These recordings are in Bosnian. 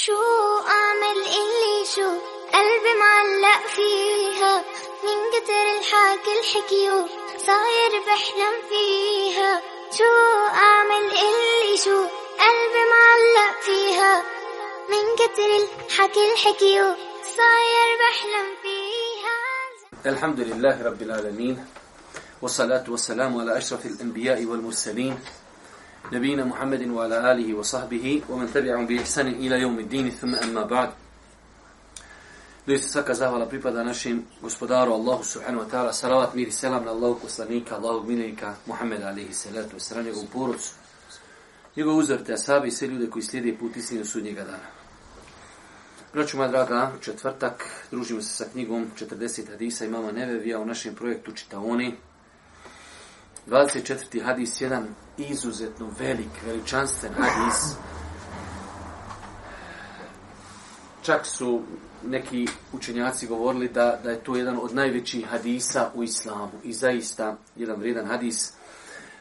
شو أعمل اللي شو قلبي معلق فيها من كتر الحكي الحكيو صاير بحلم فيها شو أعمل اللي شو قلبي معلق فيها من كتر الحكي الحكيو صاير بحلم فيها الحمد لله رب العالمين والصلاة والسلام على أشرف الأنبياء والمرسلين نبينا محمد وعلى آله وصحبه ومن تبعهم بإحسان إلى يوم الدين ثم أما بعد Doista svaka zahvala pripada našim gospodaru Allahu subhanahu wa ta'ala. Salavat, mir i selam na Allahu poslanika, Allahu milenika, Muhammed alihi salatu i sran njegovu porucu. Njegov uzor te asabi i sve ljude koji slijede put istinu sudnjega dana. Braću moja draga, četvrtak, družimo se sa knjigom 40 hadisa imama Nevevija u našem projektu Čitaoni. oni. 24. hadis, jedan izuzetno velik, veličanstven hadis. Čak su neki učenjaci govorili da, da je to jedan od najvećih hadisa u islamu. I zaista, jedan vrijedan hadis,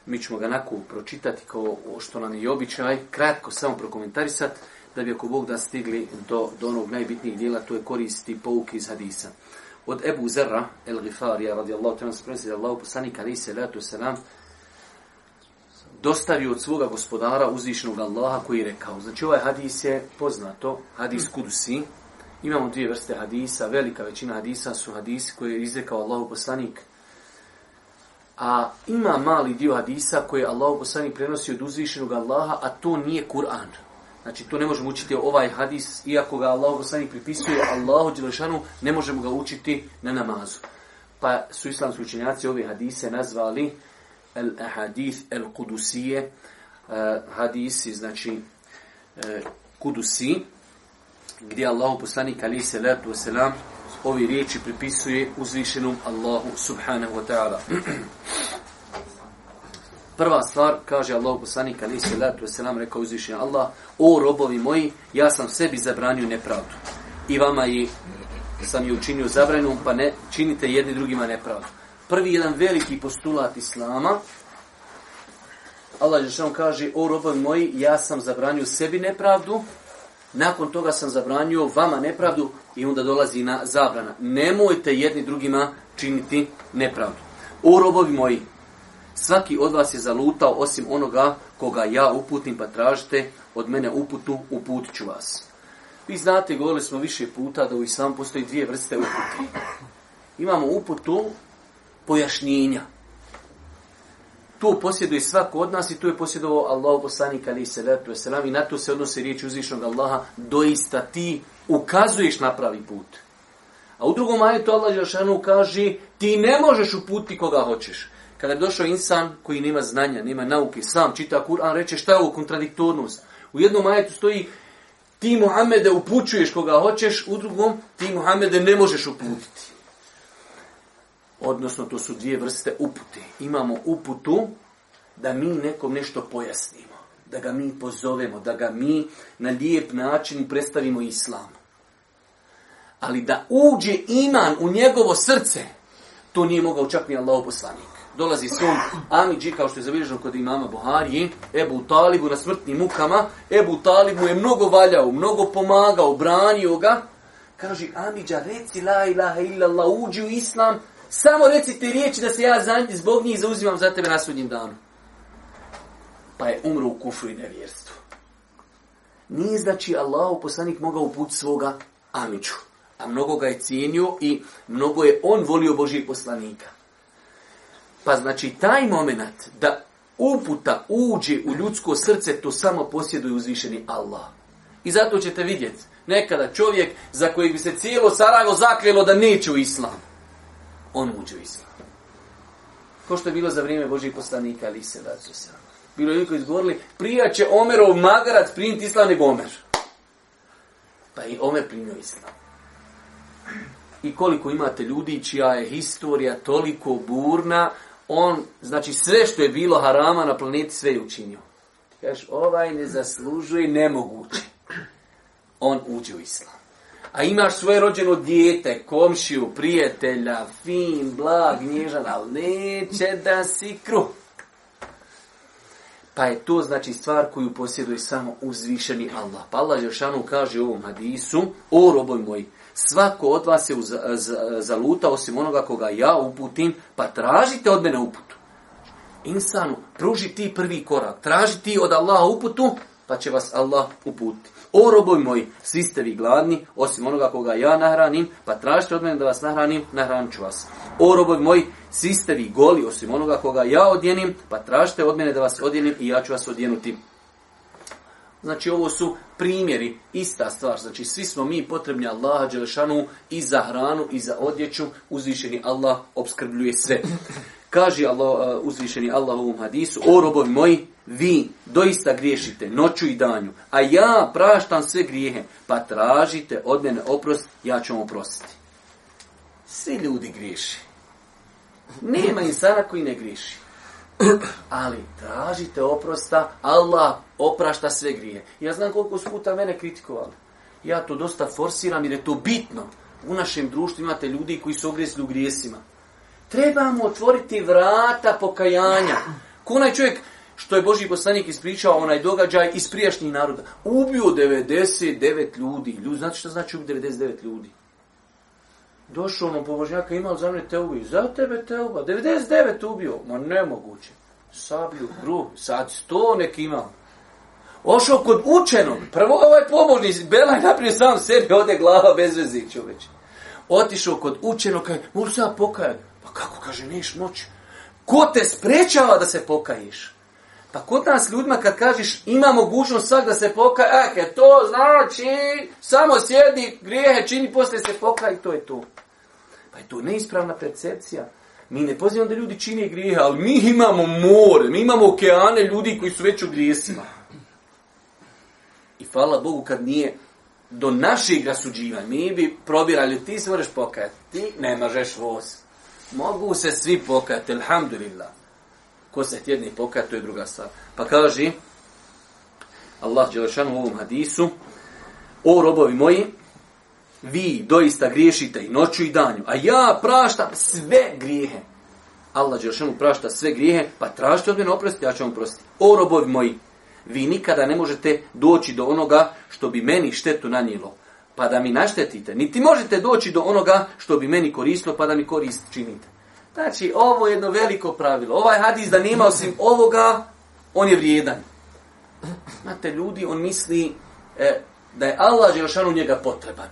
mi ćemo ga nakon pročitati kao što nam je običaj, kratko samo prokomentarisat, da bi ako Bog da stigli do, do onog najbitnijih dijela, to je koristi pouke iz hadisa od Ebu Zerra, El Gifarija, radijallahu ta'ala, sprenosi da Allah poslanik, ali se, letu selam, dostavio od svoga gospodara uzvišnog Allaha koji je rekao. Znači ovaj hadis je poznato, hadis Kudusi. Imamo dvije vrste hadisa, velika većina hadisa su hadisi koje je izrekao Allahu poslanik. A ima mali dio hadisa koje je Allahu poslanik prenosi od uzvišenog Allaha, a to nije Kur'an. Znači, to ne možemo učiti ovaj hadis, iako ga Allah poslanik pripisuje Allahu Đelešanu, ne možemo ga učiti na namazu. Pa su islamski učenjaci ove hadise nazvali el-ahadith el-kudusije, uh, e, hadisi, znači, uh, e, kudusi, gdje Allahu poslanik alaihi salatu wasalam ove riječi pripisuje uzvišenom Allahu subhanahu wa ta'ala. Prva stvar, kaže Allah poslanik ali se letu selam rekao uzvišen Allah, o robovi moji, ja sam sebi zabranio nepravdu. I vama i sam je učinio zabranom, pa ne činite jedni drugima nepravdu. Prvi jedan veliki postulat Islama, Allah Žešanom kaže, o robovi moji, ja sam zabranio sebi nepravdu, nakon toga sam zabranio vama nepravdu i onda dolazi na zabrana. Nemojte jedni drugima činiti nepravdu. O robovi moji, Svaki od vas je zalutao osim onoga koga ja uputim, pa tražite od mene uputu, uputit ću vas. Vi znate, govorili smo više puta da u islamu postoji dvije vrste upute. Imamo uputu pojašnjenja. Tu posjeduje svako od nas i tu je posjedovao Allah poslanik ali se vetu i na to se odnose riječ uzvišnog Allaha doista ti ukazuješ na pravi put. A u drugom ajetu Allah Žešanu kaže ti ne možeš uputiti koga hoćeš. Kada bi došao insan koji nema znanja, nema nauke, sam čita Kur'an, reče šta je ovo kontradiktornost? U jednom ajetu stoji ti Muhammede upućuješ koga hoćeš, u drugom ti Muhammede ne možeš uputiti. Odnosno, to su dvije vrste upute. Imamo uputu da mi nekom nešto pojasnimo, da ga mi pozovemo, da ga mi na lijep način predstavimo islamu. Ali da uđe iman u njegovo srce, to nije mogao čak ni Allah poslanik dolazi svom Amidži, kao što je zabilježeno kod imama Buharije, Ebu Talibu na smrtnim mukama, Ebu Talibu je mnogo valjao, mnogo pomagao, branio ga, kaže Amidža, reci la ilaha illallah, uđi u islam, samo reci te riječi da se ja za, zbog njih zauzimam za tebe na sudnjem danu. Pa je umro u kufru i nevjerstvu. Nije znači Allah poslanik mogao put svoga Amidžu. A mnogo ga je cijenio i mnogo je on volio Božijeg poslanika. Pa znači taj moment da uputa uđe u ljudsko srce, to samo posjeduje uzvišeni Allah. I zato ćete vidjeti, nekada čovjek za kojeg bi se cijelo Sarajevo zakljelo da neće u Islam, on uđe u Islam. Ko što je bilo za vrijeme Božih poslanika, ali se vratio sam. Bilo je ljudi koji izgovorili, prija će Omerov magarac primiti Islam nego Omer. Pa i Omer primio Islam. I koliko imate ljudi čija je historija toliko burna, on, znači sve što je bilo harama na planeti, sve je učinio. Kažeš, ovaj ne zaslužuje nemoguće. On uđe u islam. A imaš svoje rođeno dijete, komšiju, prijatelja, fin, blag, nježan, ali neće da si kruh. Pa je to znači stvar koju posjeduje samo uzvišeni Allah. Pa Allah Jošanu kaže u ovom hadisu, o roboj moji, svako od vas je zaluta osim onoga koga ja uputim, pa tražite od mene uputu. Insanu, pruži ti prvi korak, traži ti od Allaha uputu, pa će vas Allah uputiti. O roboj moj, svi ste vi gladni, osim onoga koga ja nahranim, pa tražite od mene da vas nahranim, nahranit ću vas. O roboj moj, svi ste vi goli, osim onoga koga ja odjenim, pa tražite od mene da vas odjenim i ja ću vas odjenuti. Znači ovo su primjeri, ista stvar. Znači svi smo mi potrebni Allaha Đelešanu i za hranu i za odjeću. Uzvišeni Allah obskrbljuje sve. Kaže Allah, uh, uzvišeni Allah u ovom hadisu, o robovi moji, vi doista griješite noću i danju, a ja praštam sve grijehe, pa tražite od mene oprost, ja ću vam oprostiti. Svi ljudi griješi. Nema insana koji ne griješi ali tražite oprosta, Allah oprašta sve grije. Ja znam koliko su puta mene kritikovali. Ja to dosta forsiram jer je to bitno. U našem društvu imate ljudi koji su ogresili u grijesima. Trebamo otvoriti vrata pokajanja. Ko onaj čovjek što je Boži poslanik ispričao onaj događaj iz prijašnjih naroda. Ubio 99 ljudi. ljudi znate što znači ubio 99 ljudi? došao mu pobožnjaka, imao za mene teubu i za tebe teuba. 99 ubio. Ma nemoguće. Sablju, gruh, sad sto nek imam. Ošao kod učenog. Prvo ovaj pobožni, Belaj naprije sam sebi, ode glava bez vezi čoveče. Otišao kod učenog, kaj, mogu se pokajat? Pa kako, kaže, neš moć. Ko te sprečava da se pokajiš? Pa kod nas ljudima kad kažeš ima mogućnost svak da se pokaje, eke, to znači, samo sjedi, grijehe čini, posle se pokaje i to je to. Pa je to neispravna percepcija. Mi ne pozivamo da ljudi čine grijehe, ali mi imamo more, mi imamo okeane ljudi koji su već u grijesima. I hvala Bogu kad nije do našeg rasuđivanja. Mi bi probirali, ti se moraš pokajati, ti ne možeš voz. Mogu se svi pokajati, alhamdulillah. Ko se tjedne pokajati, to je druga stvar. Pa kaži, Allah Đelešanu u ovom hadisu, o robovi moji, vi doista griješite i noću i danju, a ja praštam sve grijehe. Allah Đeršanu prašta sve grijehe, pa tražite od mene oprosti, ja ću vam oprostiti. O robovi moji, vi nikada ne možete doći do onoga što bi meni štetu nanijelo, pa da mi naštetite. Niti možete doći do onoga što bi meni korisno, pa da mi korist činite. Znači, ovo je jedno veliko pravilo. Ovaj hadis da nema osim ovoga, on je vrijedan. Znate, ljudi, on misli e, da je Allah Đeršanu njega potreban.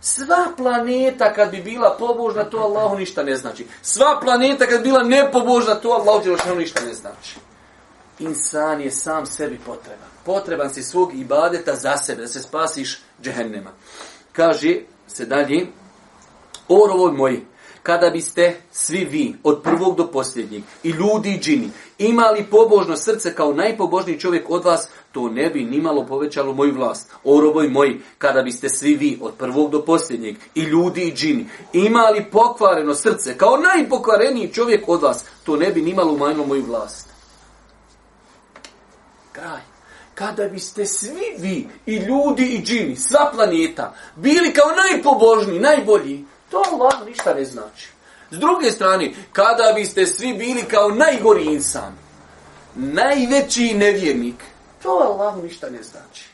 Sva planeta kad bi bila pobožna, to Allahu ništa ne znači. Sva planeta kad bi bila nepobožna, to Allahu Đelešanu ništa ne znači. Insan je sam sebi potreban. Potreban si svog ibadeta za sebe, da se spasiš džehennema. Kaže se dalje, orovoj moji, kada biste svi vi, od prvog do posljednjeg, i ljudi i džini, Ima li pobožno srce kao najpobožniji čovjek od vas, to ne bi nimalo povećalo moju vlast. O roboj moji, kada biste svi vi, od prvog do posljednjeg, i ljudi i džini, ima li pokvareno srce kao najpokvareniji čovjek od vas, to ne bi nimalo umanjilo moju vlast. Kraj. Kada biste svi vi, i ljudi i džini, sva planeta, bili kao najpobožniji, najbolji, to vam ništa ne znači. S druge strane, kada biste svi bili kao najgori insan, najveći nevjernik, to Allahu ništa ne znači.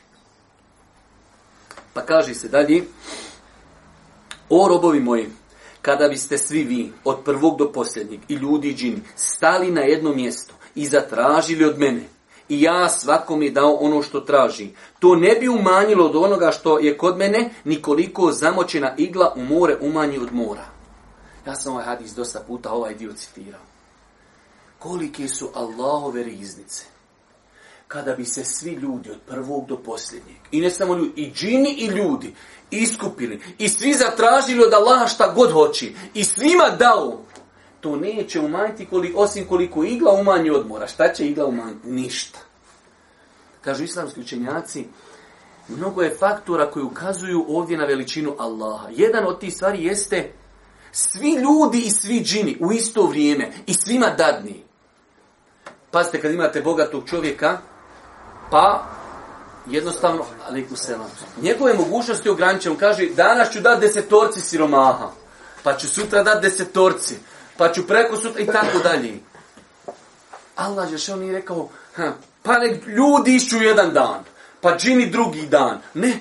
Pa kaže se dalje, o robovi moji, kada biste svi vi, od prvog do posljednjeg, i ljudi i džini, stali na jedno mjesto i zatražili od mene, i ja svakom je dao ono što traži, to ne bi umanjilo od onoga što je kod mene, nikoliko zamočena igla u more umanji od mora. Ja sam ovaj hadis dosta puta ovaj dio citirao. Kolike su Allahove riznice kada bi se svi ljudi od prvog do posljednjeg, i ne samo ljudi, i džini i ljudi, iskupili i svi zatražili od Allaha šta god hoći i svima dao, to neće umanjiti koliko, osim koliko igla umanji odmora. Šta će igla umanjiti? Ništa. Kažu islamski učenjaci, mnogo je faktora koji ukazuju ovdje na veličinu Allaha. Jedan od tih stvari jeste svi ljudi i svi džini u isto vrijeme i svima dadni. Pazite, kad imate bogatog čovjeka, pa jednostavno, ali u selam. Njegove mogućnosti ograniče. On kaže, danas ću dati desetorci siromaha, pa ću sutra dati desetorci, pa ću preko sutra i tako dalje. Allah je što nije rekao, ha, pa nek ljudi išću jedan dan, pa džini drugi dan. Ne,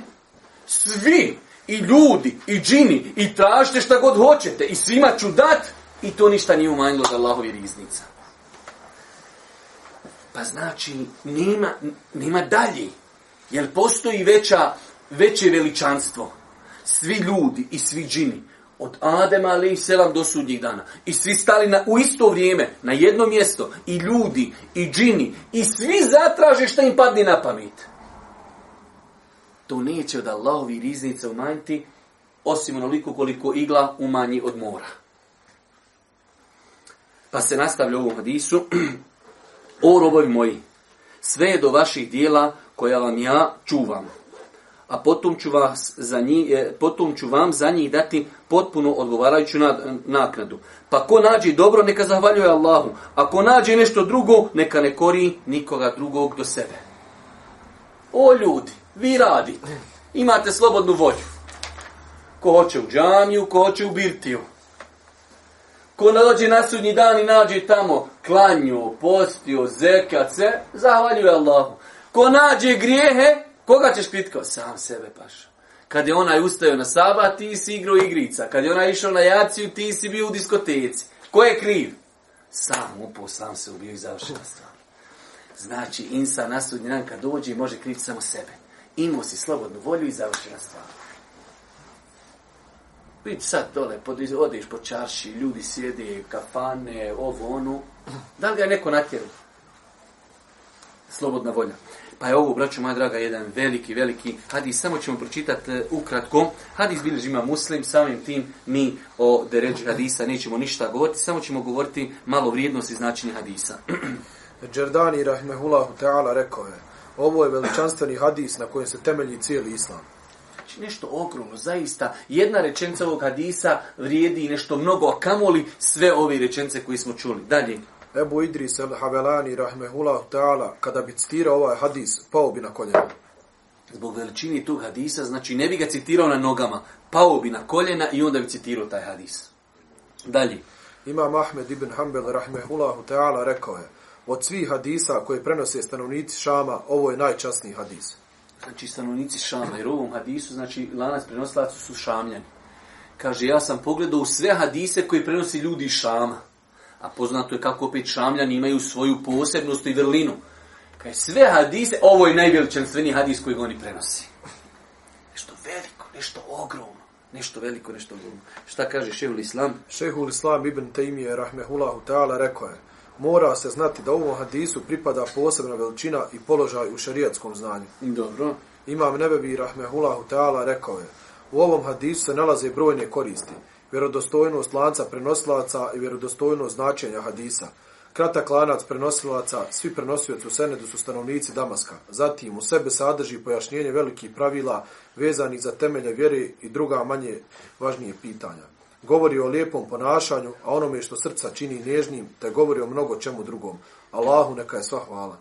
svi, i ljudi, i džini, i tražite šta god hoćete, i svima ću dat, i to ništa nije umanjilo za Allahovi riznica. Pa znači, nema, nema dalje, jer postoji veća, veće veličanstvo. Svi ljudi i svi džini, od Adema ali i selam do sudnjih dana. I svi stali na, u isto vrijeme, na jedno mjesto, i ljudi, i džini, i svi zatraže šta im padne na pamet to neće od Allahovi riznice umanjiti, osim onoliko koliko igla umanji od mora. Pa se nastavlja u ovom hadisu. O roboj moji, sve je do vaših dijela koja vam ja čuvam. A potom ću, vas za njih, e, potom ću vam za njih dati potpuno odgovarajuću naknadu. Pa ko nađe dobro, neka zahvaljuje Allahu. A ko nađe nešto drugo, neka ne kori nikoga drugog do sebe. O ljudi, Vi radite. Imate slobodnu volju. Ko hoće u džamiju, ko hoće u birtiju. Ko dođe na sudnji dan i nađe tamo klanju, postio, zekace, zahvaljuje Allahu. Ko nađe grijehe, koga ćeš pitkao? Sam sebe paš. Kad je onaj ustao na saba, ti si igrao igrica. Kad je onaj išao na jaciju, ti si bio u diskoteci. Ko je kriv? Sam upao, sam se ubio i završila stvar. Znači, insa na sudnji dan kad dođe, može kriviti samo sebe imao si slobodnu volju i završena stvar. Vid sad dole, pod, odeš po čarši, ljudi sjede, kafane, ovo, ono. Da li ga je neko natjeru? Slobodna volja. Pa je ovo, braću moja draga, jedan veliki, veliki hadis. Samo ćemo pročitati uh, e, ukratko. Hadis bilježi ima muslim, samim tim mi o deređu hadisa nećemo ništa govoriti. Samo ćemo govoriti malo vrijednosti značenja hadisa. Džerdani, rahmehullahu ta'ala, rekao je, ovo je veličanstveni hadis na kojem se temelji cijeli islam. Znači nešto ogromno, zaista. Jedna rečenca ovog hadisa vrijedi nešto mnogo, a kamoli sve ove rečence koje smo čuli. Dalje. Ebu Idris el Havelani rahmehullah ta'ala, kada bi citirao ovaj hadis, pao bi na koljena. Zbog veličini tog hadisa, znači ne bi ga citirao na nogama, pao bi na koljena i onda bi citirao taj hadis. Dalje. Imam Ahmed ibn Hanbel rahmehullah ta'ala rekao je, od svih hadisa koje prenose stanovnici Šama, ovo je najčasniji hadis. Znači stanovnici Šama, jer ovom hadisu, znači lanac prenoslacu su šamljani. Kaže, ja sam pogledao sve hadise koje prenosi ljudi Šama. A poznato je kako opet šamljani imaju svoju posebnost i vrlinu. Kaže, sve hadise, ovo je najveličanstveniji hadis koji oni prenosi. Nešto veliko, nešto ogromno. Nešto veliko, nešto ogromno. Šta kaže Šehul Islam? Šehul Islam ibn Taymi je rahmehullahu ta'ala rekao je, mora se znati da u ovom hadisu pripada posebna veličina i položaj u šarijatskom znanju. Dobro. Imam Nebebi Rahmehullahu Teala rekao je, u ovom hadisu se nalaze brojne koristi, vjerodostojnost lanca prenosilaca i vjerodostojnost značenja hadisa. Kratak lanac prenosilaca, svi prenosioci u Senedu su stanovnici Damaska. Zatim u sebe sadrži pojašnjenje velikih pravila vezanih za temelje vjere i druga manje važnije pitanja govori o lijepom ponašanju, a onome što srca čini nježnim, te govori o mnogo čemu drugom. Allahu neka je sva hvala.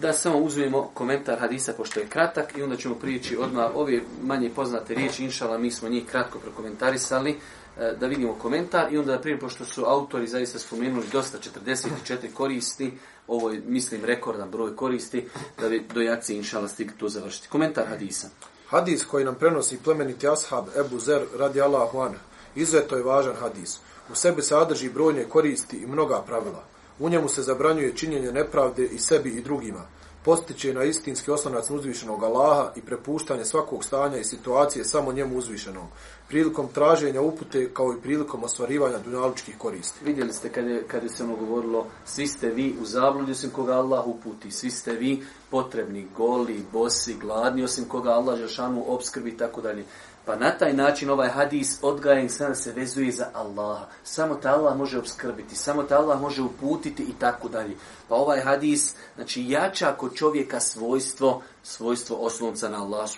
Da samo uzmemo komentar hadisa, pošto je kratak, i onda ćemo prijeći odmah ove manje poznate riječi, inšala, mi smo njih kratko prokomentarisali, e, da vidimo komentar, i onda prije, pošto su autori zaista spomenuli dosta 44 koristi, ovo je, mislim, rekordan broj koristi, da bi do jaci, inšala, stig to završiti. Komentar hadisa. Hadis koji nam prenosi plemeniti ashab Ebu Zer radi Allahu anhu, Izveto je važan hadis. U sebi se adrži brojne koristi i mnoga pravila. U njemu se zabranjuje činjenje nepravde i sebi i drugima. Postiće na istinski osnovac uzvišenog Allaha i prepuštanje svakog stanja i situacije samo njemu uzvišenom. Prilikom traženja upute kao i prilikom osvarivanja dunjalučkih koristi. Vidjeli ste kada je, kad je se ono govorilo, svi ste vi u zabludju osim koga Allah uputi. Svi ste vi potrebni, goli, bosi, gladni osim koga Allah žašanu obskrbi i tako dalje. Pa na taj način ovaj hadis odgajen sada se vezuje za Allaha. Samo ta Allah može obskrbiti, samo ta Allah može uputiti i tako dalje. Pa ovaj hadis, znači, jača kod čovjeka svojstvo, svojstvo osnovca na Allah.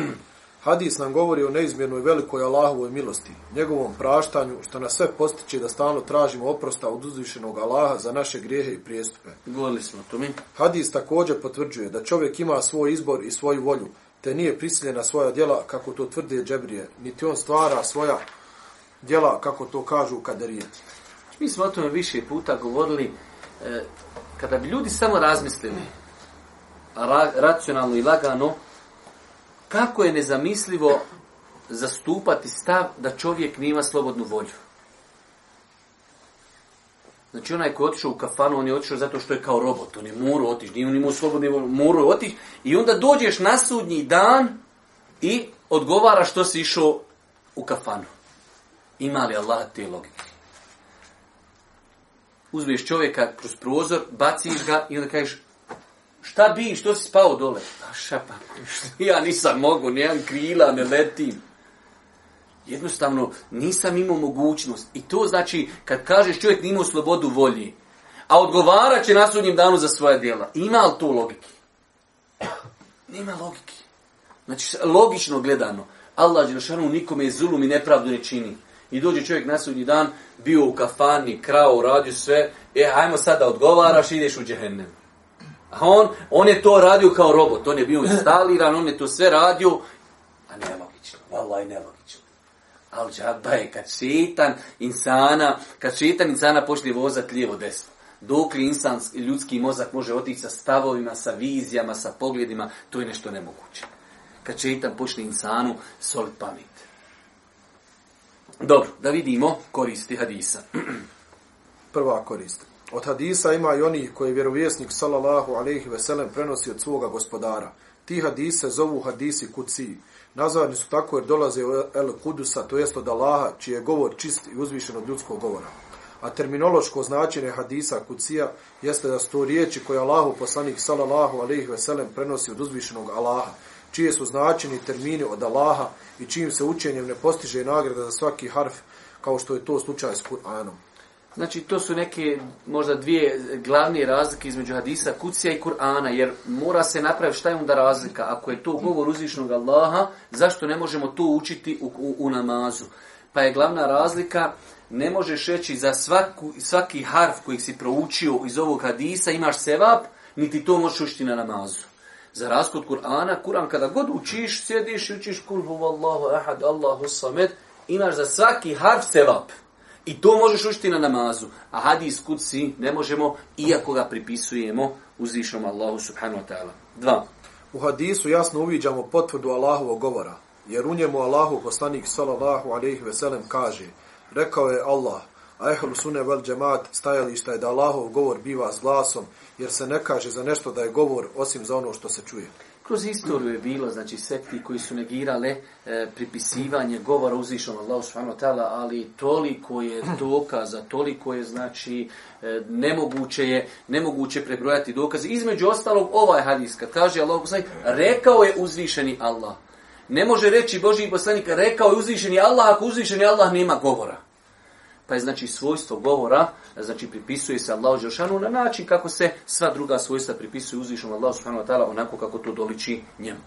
hadis nam govori o neizmjernoj velikoj Allahovoj milosti, njegovom praštanju, što nas sve postiče da stalno tražimo oprosta od uzvišenog Allaha za naše grijehe i prijestupe. Govorili smo to mi. Hadis također potvrđuje da čovjek ima svoj izbor i svoju volju, te nije prisiljena svoja djela kako to tvrde Džebrije, niti on stvara svoja djela kako to kažu kaderijeti. Mi smo o tome više puta govorili, e, kada bi ljudi samo razmislili ra, racionalno i lagano, kako je nezamislivo zastupati stav da čovjek nima slobodnu volju. Znači onaj koji je otišao u kafanu, on je otišao zato što je kao robot, on je morao otići, nije on imao slobodni morao otići. I onda dođeš na sudnji dan i odgovara što si išao u kafanu. Ima li Allah te logike? Uzmeš čovjeka kroz prozor, baciš ga i onda kažeš šta bi, što si spao dole? Pa šapa, ja nisam mogu, nijem krila, ne letim. Jednostavno, nisam imao mogućnost. I to znači, kad kažeš čovjek nima slobodu volje, a odgovara će na sudnjem danu za svoje djela. Ima li to logike? Nema logike. Znači, logično gledano, Allah Đelšanu nikome zulum i nepravdu ne čini. I dođe čovjek na sudnji dan, bio u kafani, krao, radio sve, e, hajmo sad da odgovaraš, ideš u džehennem. A on, on je to radio kao robot, on je bio instaliran, on je to sve radio, a nema logično, vallaj, nema logično. Al džaba je kad šetan insana, kad šetan insana počne vozat lijevo desno. Dok li insan, ljudski mozak može otići sa stavovima, sa vizijama, sa pogledima, to je nešto nemoguće. Kad šetan počne insanu, soli pamet. Dobro, da vidimo koristi hadisa. Prva korist. Od hadisa ima i onih koji vjerovjesnik sallallahu alejhi ve sellem prenosi od svoga gospodara. Ti hadise zovu hadisi kuci. Nazvani su tako jer dolaze od El Kudusa, to jest od Allaha, čiji je govor čist i uzvišen od ljudskog govora. A terminološko značenje hadisa kucija jeste da su to riječi koje Allahu poslanik sallallahu alaihi ve sellem prenosi od uzvišenog Allaha, čije su značeni termini od Allaha i čijim se učenjem ne postiže nagrada za svaki harf, kao što je to slučaj s Kur'anom. Znači, to su neke, možda dvije glavne razlike između hadisa Kucija i Kur'ana, jer mora se napraviti šta je onda razlika. Ako je to govor uzvišnog Allaha, zašto ne možemo to učiti u, u, u namazu? Pa je glavna razlika, ne možeš reći za svaku, svaki harf kojeg si proučio iz ovog hadisa, imaš sevap, niti to možeš učiti na namazu. Za razliku od Kur'ana, Kur'an kada god učiš, sjediš i učiš kulhu vallahu ahad, Allahu samet, imaš za svaki harf sevap. I to možeš učiti na namazu. A hadis kuci ne možemo, iako ga pripisujemo uzvišom Allahu subhanahu wa ta'ala. Dva. U hadisu jasno uviđamo potvrdu Allahovog govora, jer u njemu Allahu poslanik sallallahu alaihi veselem kaže, rekao je Allah, a ehl sune vel džemat stajališta je da Allahov govor biva s glasom, jer se ne kaže za nešto da je govor osim za ono što se čuje. Kroz historiju je bilo, znači, sekti koji su negirale e, pripisivanje govora uzvišenom Allahu subhanahu wa ta'ala, ali toliko je dokaza, toliko je, znači, e, nemoguće je, nemoguće prebrojati dokaze. Između ostalog, ovaj hadis, kad kaže Allah, znači, rekao je uzvišeni Allah. Ne može reći Boži poslanik, rekao je uzvišeni Allah, ako uzvišeni Allah nema govora pa je znači svojstvo govora, znači pripisuje se Allahu Đelšanu na način kako se sva druga svojstva pripisuju uzvišom Allahu Subhanahu wa ta'ala onako kako to doliči njemu.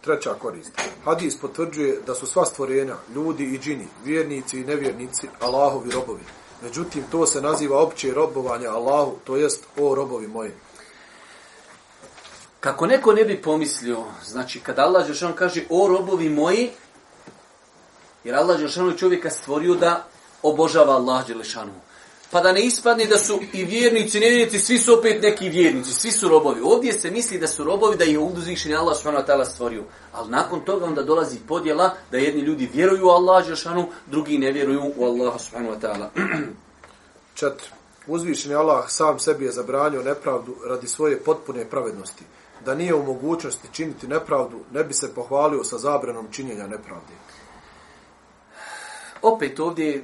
Treća korist. Hadis potvrđuje da su sva stvorena, ljudi i džini, vjernici i nevjernici, Allahovi robovi. Međutim, to se naziva opće robovanje Allahu, to jest o robovi moje. Kako neko ne bi pomislio, znači kad Allah Đelšanu kaže o robovi moji, jer Allah Đelšanu čovjeka stvorio da obožava Allah Đelešanu. Pa da ne ispadne da su i vjernici, i nevjernici, svi su opet neki vjernici, svi su robovi. Ovdje se misli da su robovi, da je uduzvišen Allah s.w.t. stvorio. Ali nakon toga onda dolazi podjela da jedni ljudi vjeruju u Allah Đelešanu, drugi ne vjeruju u Allah s.w.t. Čet, uzvišeni Allah sam sebi je zabranio nepravdu radi svoje potpune pravednosti. Da nije u mogućnosti činiti nepravdu, ne bi se pohvalio sa zabranom činjenja nepravde. Opet ovdje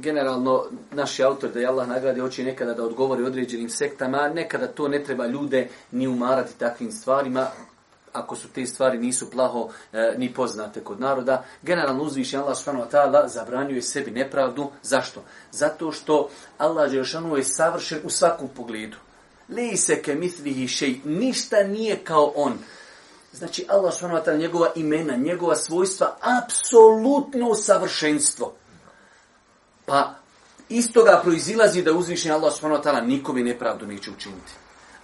generalno naši autor da je Allah nagradi hoće nekada da odgovori određenim sektama, nekada to ne treba ljude ni umarati takvim stvarima, ako su te stvari nisu plaho e, ni poznate kod naroda. Generalno uzviše Allah subhanahu wa ta'ala zabranjuje sebi nepravdu. Zašto? Zato što Allah Đelšanu je savršen u svakom pogledu. Li se ke mislihi šej, ništa nije kao on. Znači Allah subhanahu wa ta'ala njegova imena, njegova svojstva, apsolutno savršenstvo. Pa iz toga proizilazi da uzvišnji Allah subhanahu wa ta'ala nikome nepravdu neće učiniti.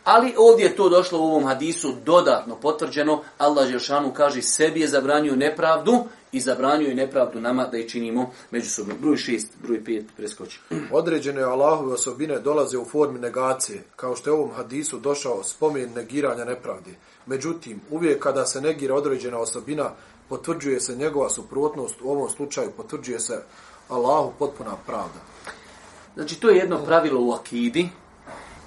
Ali ovdje je to došlo u ovom hadisu dodatno potvrđeno. Allah Želšanu kaže sebi je zabranio nepravdu i zabranio je nepravdu nama da je činimo međusobno. Broj 6, broj 5, preskoči. Određene Allahove osobine dolaze u formi negacije, kao što je u ovom hadisu došao spomen negiranja nepravde. Međutim, uvijek kada se negira određena osobina, potvrđuje se njegova suprotnost, u ovom slučaju potvrđuje se Allahu potpuna pravda. Znači, to je jedno pravilo u akidi.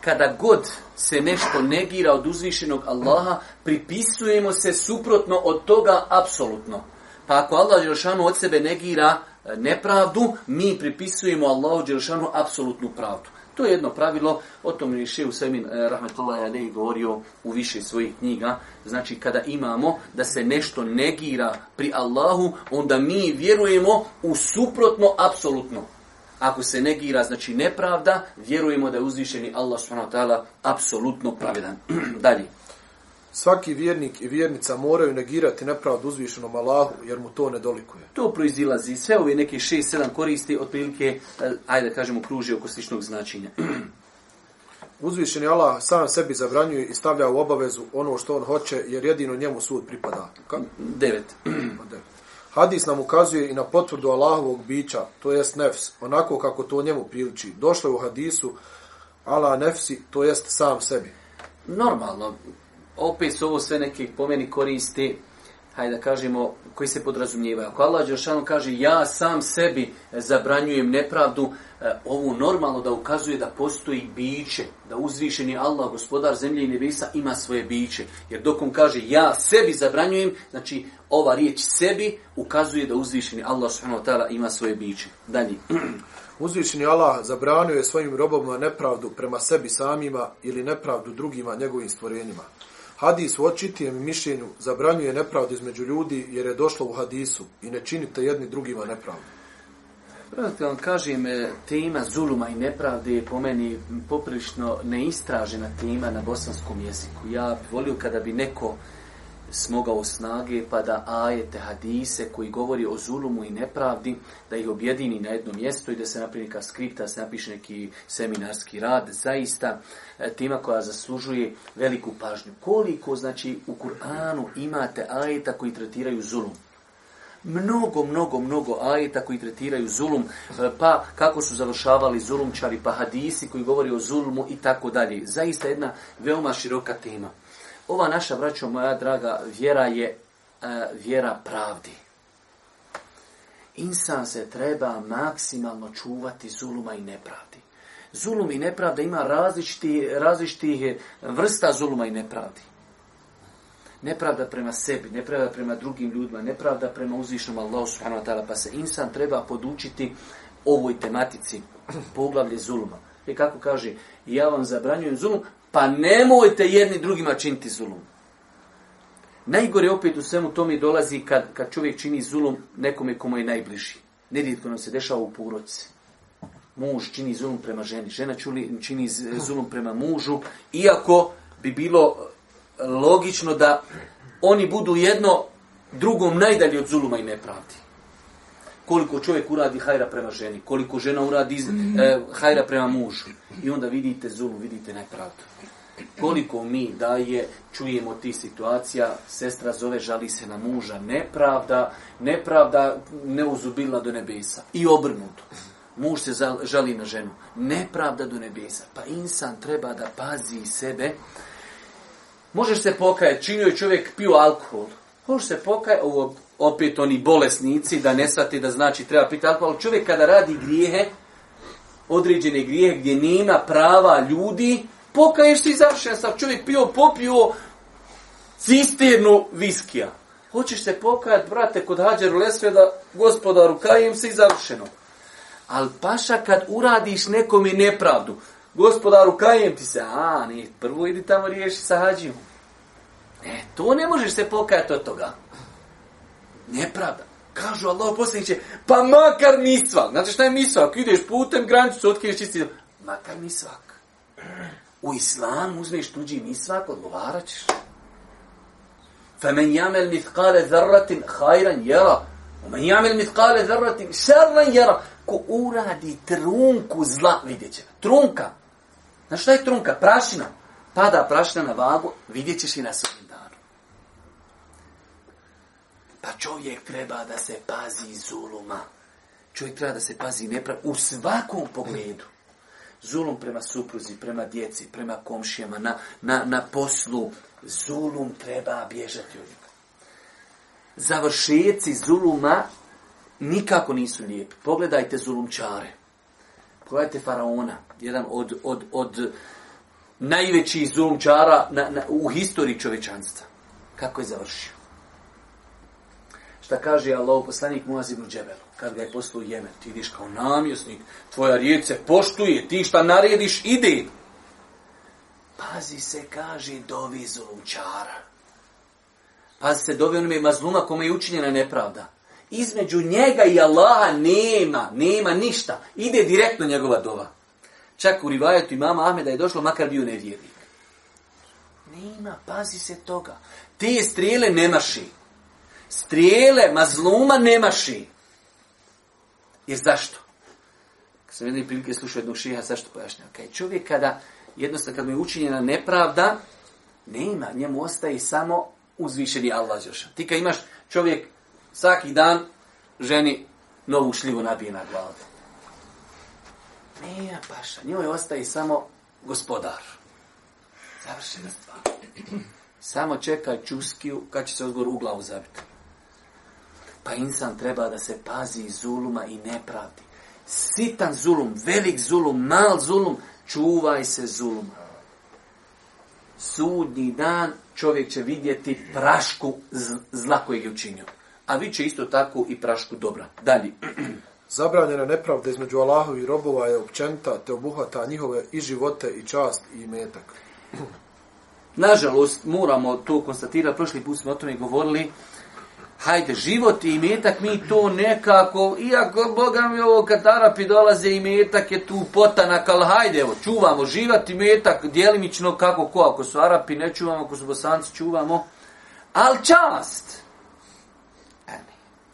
Kada god se nešto negira od uzvišenog Allaha, pripisujemo se suprotno od toga apsolutno. Pa ako Allah Đelšanu od sebe negira e, nepravdu, mi pripisujemo Allahu Đelšanu apsolutnu pravdu. To je jedno pravilo, o tom je Šeju Semin eh, Rahmetullah Alehi govorio u više svojih knjiga. Znači, kada imamo da se nešto negira pri Allahu, onda mi vjerujemo u suprotno, apsolutno. Ako se negira, znači nepravda, vjerujemo da je uzvišeni Allah subhanahu wa ta'ala apsolutno pravedan. Dalje svaki vjernik i vjernica moraju negirati nepravdu uzvišenom Allahu, jer mu to ne dolikuje. To proizilazi sve ove neke šest, sedam koristi, otprilike, e, ajde da kažemo, kruži oko sličnog značenja. Uzvišeni Allah sam sebi zabranjuje i stavlja u obavezu ono što on hoće, jer jedino njemu sud pripada. Ka? Pa devet. Hadis nam ukazuje i na potvrdu Allahovog bića, to jest nefs, onako kako to njemu priliči. Došlo je u hadisu, Allah nefsi, to jest sam sebi. Normalno, opet su ovo sve neke pomeni koriste, hajde da kažemo, koji se podrazumijevaju. Ako Allah Đeršanu kaže, ja sam sebi zabranjujem nepravdu, e, ovu normalno da ukazuje da postoji biće, da uzvišeni Allah, gospodar zemlje i nebesa, ima svoje biće. Jer dok on kaže, ja sebi zabranjujem, znači ova riječ sebi ukazuje da uzvišeni Allah wa ima svoje biće. Dalje. Uzvišeni Allah zabranjuje svojim robovima nepravdu prema sebi samima ili nepravdu drugima njegovim stvorenjima. Hadis u očitijem mišljenju zabranjuje nepravdu između ljudi jer je došlo u hadisu i ne činite jedni drugima nepravdu. Prvo vam kažem, tema zuluma i nepravde je po meni poprilično neistražena tema na bosanskom jeziku. Ja bih volio kada bi neko uh, smogao snage pa da ajete hadise koji govori o zulumu i nepravdi da ih objedini na jedno mjesto i da se napravi neka skripta, da se napiše neki seminarski rad, zaista e, tema koja zaslužuje veliku pažnju. Koliko znači u Kur'anu imate ajeta koji tretiraju zulum? mnogo, mnogo, mnogo ajeta koji tretiraju zulum, e, pa kako su završavali zulumčari, pa hadisi koji govori o zulumu i tako dalje. Zaista jedna veoma široka tema. Ova naša, braćo moja draga, vjera je e, vjera pravdi. Insan se treba maksimalno čuvati zuluma i nepravdi. Zulum i nepravda ima različiti, različitih vrsta zuluma i nepravdi. Nepravda prema sebi, nepravda prema drugim ljudima, nepravda prema uzvišnom Allahu subhanahu wa ta'ala, pa se insan treba podučiti ovoj tematici poglavlje zuluma. I kako kaže, ja vam zabranjujem zulum, Pa nemojte jedni drugima činiti zulum. Najgore opet u svemu tome dolazi kad, kad čovjek čini zulum nekome komu je najbliži. Nedjetko nam se dešava u puroci. Muž čini zulum prema ženi. Žena čuli, čini zulum prema mužu. Iako bi bilo logično da oni budu jedno drugom najdalje od zuluma i nepravdi koliko čovjek uradi hajra prema ženi, koliko žena uradi iz, mm. e, hajra prema mužu. I onda vidite zulu, vidite nepravdu. Koliko mi da je čujemo ti situacija, sestra zove, žali se na muža, nepravda, nepravda ne uzubila do nebesa. I obrnuto. Muž se žali na ženu. Nepravda do nebesa. Pa insan treba da pazi sebe. Možeš se pokajati, činio je čovjek pio alkohol. Možeš se pokajati, opet oni bolesnici, da ne sate da znači treba piti alkohol. Čovjek kada radi grijehe, određene grijehe gdje nema prava ljudi, pokaješ se i završen. Sad čovjek pio, popio cisternu viskija. Hoćeš se pokajati, brate, kod hađeru lesveda, gospodaru, kajim se i završeno. Al paša kad uradiš nekom i nepravdu, gospodaru, kajem ti se, a, ne, prvo idi tamo riješi sa hađijom. E, to ne možeš se pokajati od toga nepravda. Kažu Allah posljednice, pa makar misvak. Znate šta je misvak? Ideš putem, granicu, otkineš čisti. Makar misvak. U islamu uzmeš tuđi misvak, odgovarat ćeš. Femen jamel mithkale zarratin hajran jera. Femen jamel mithkale zarratin šarran jera. Ko uradi trunku zla, vidjet će. Trunka. Znaš šta je trunka? Prašina. Pada prašina na vagu, vidjet ćeš i na sudnjem Pa čovjek treba da se pazi zuluma. Čovjek treba da se pazi nepra u svakom pogledu. Zulum prema supruzi, prema djeci, prema komšijama, na, na, na poslu. Zulum treba bježati od njega. Završijeci zuluma nikako nisu lijepi. Pogledajte zulumčare. Pogledajte faraona. Jedan od, od, od najvećih zulumčara na, na, u historiji čovečanstva. Kako je završio? šta kaže Allah poslanik Muaz ibn Džebel, kad ga je poslao u Jemen, ti ideš kao namjesnik, tvoja riječ se poštuje, ti šta narediš, ide. Pazi se, kaže, dovi zulumčara. Pazi se, dovi onome mazluma kome je učinjena nepravda. Između njega i Allaha nema, nema ništa. Ide direktno njegova dova. Čak u rivajetu imama Ahmeda je došlo, makar bio nevjernik. Nema, pazi se toga. Te strijele ne maši strijele mazluma nemaši. Jer zašto? Kad sam jedne prilike slušao jednog šeha, zašto pojašnjava? Kaj čovjek kada, jednostavno kad mu je učinjena nepravda, nema, njemu ostaje samo uzvišeni Allah Đoša. Ti kad imaš čovjek svaki dan ženi novu šljivu nabije na glavu. Nema paša, njoj ostaje samo gospodar. Završena stvar. Samo čeka čuskiju kad će se odgovor u glavu zabiti. Pa insan treba da se pazi zuluma i nepravdi. Sitan zulum, velik zulum, mal zulum, čuvaj se zuluma. Sudni dan čovjek će vidjeti prašku zla kojeg je učinio. A vi će isto tako i prašku dobra. Dalje. Zabranjena nepravda između Allahov i robova je općenta te obuhvata njihove i živote i čast i metak. Nažalost, moramo to konstatirati. Prošli put smo o tome govorili hajde, život i imetak, mi to nekako, iako, Boga mi, ovo, kad Arapi dolaze, imetak je tu potanak, ali hajde, evo, čuvamo život i imetak, dijelimično, kako ko, ako su Arapi, ne čuvamo, ako su Bosanci, čuvamo, ali čast! Ali, e,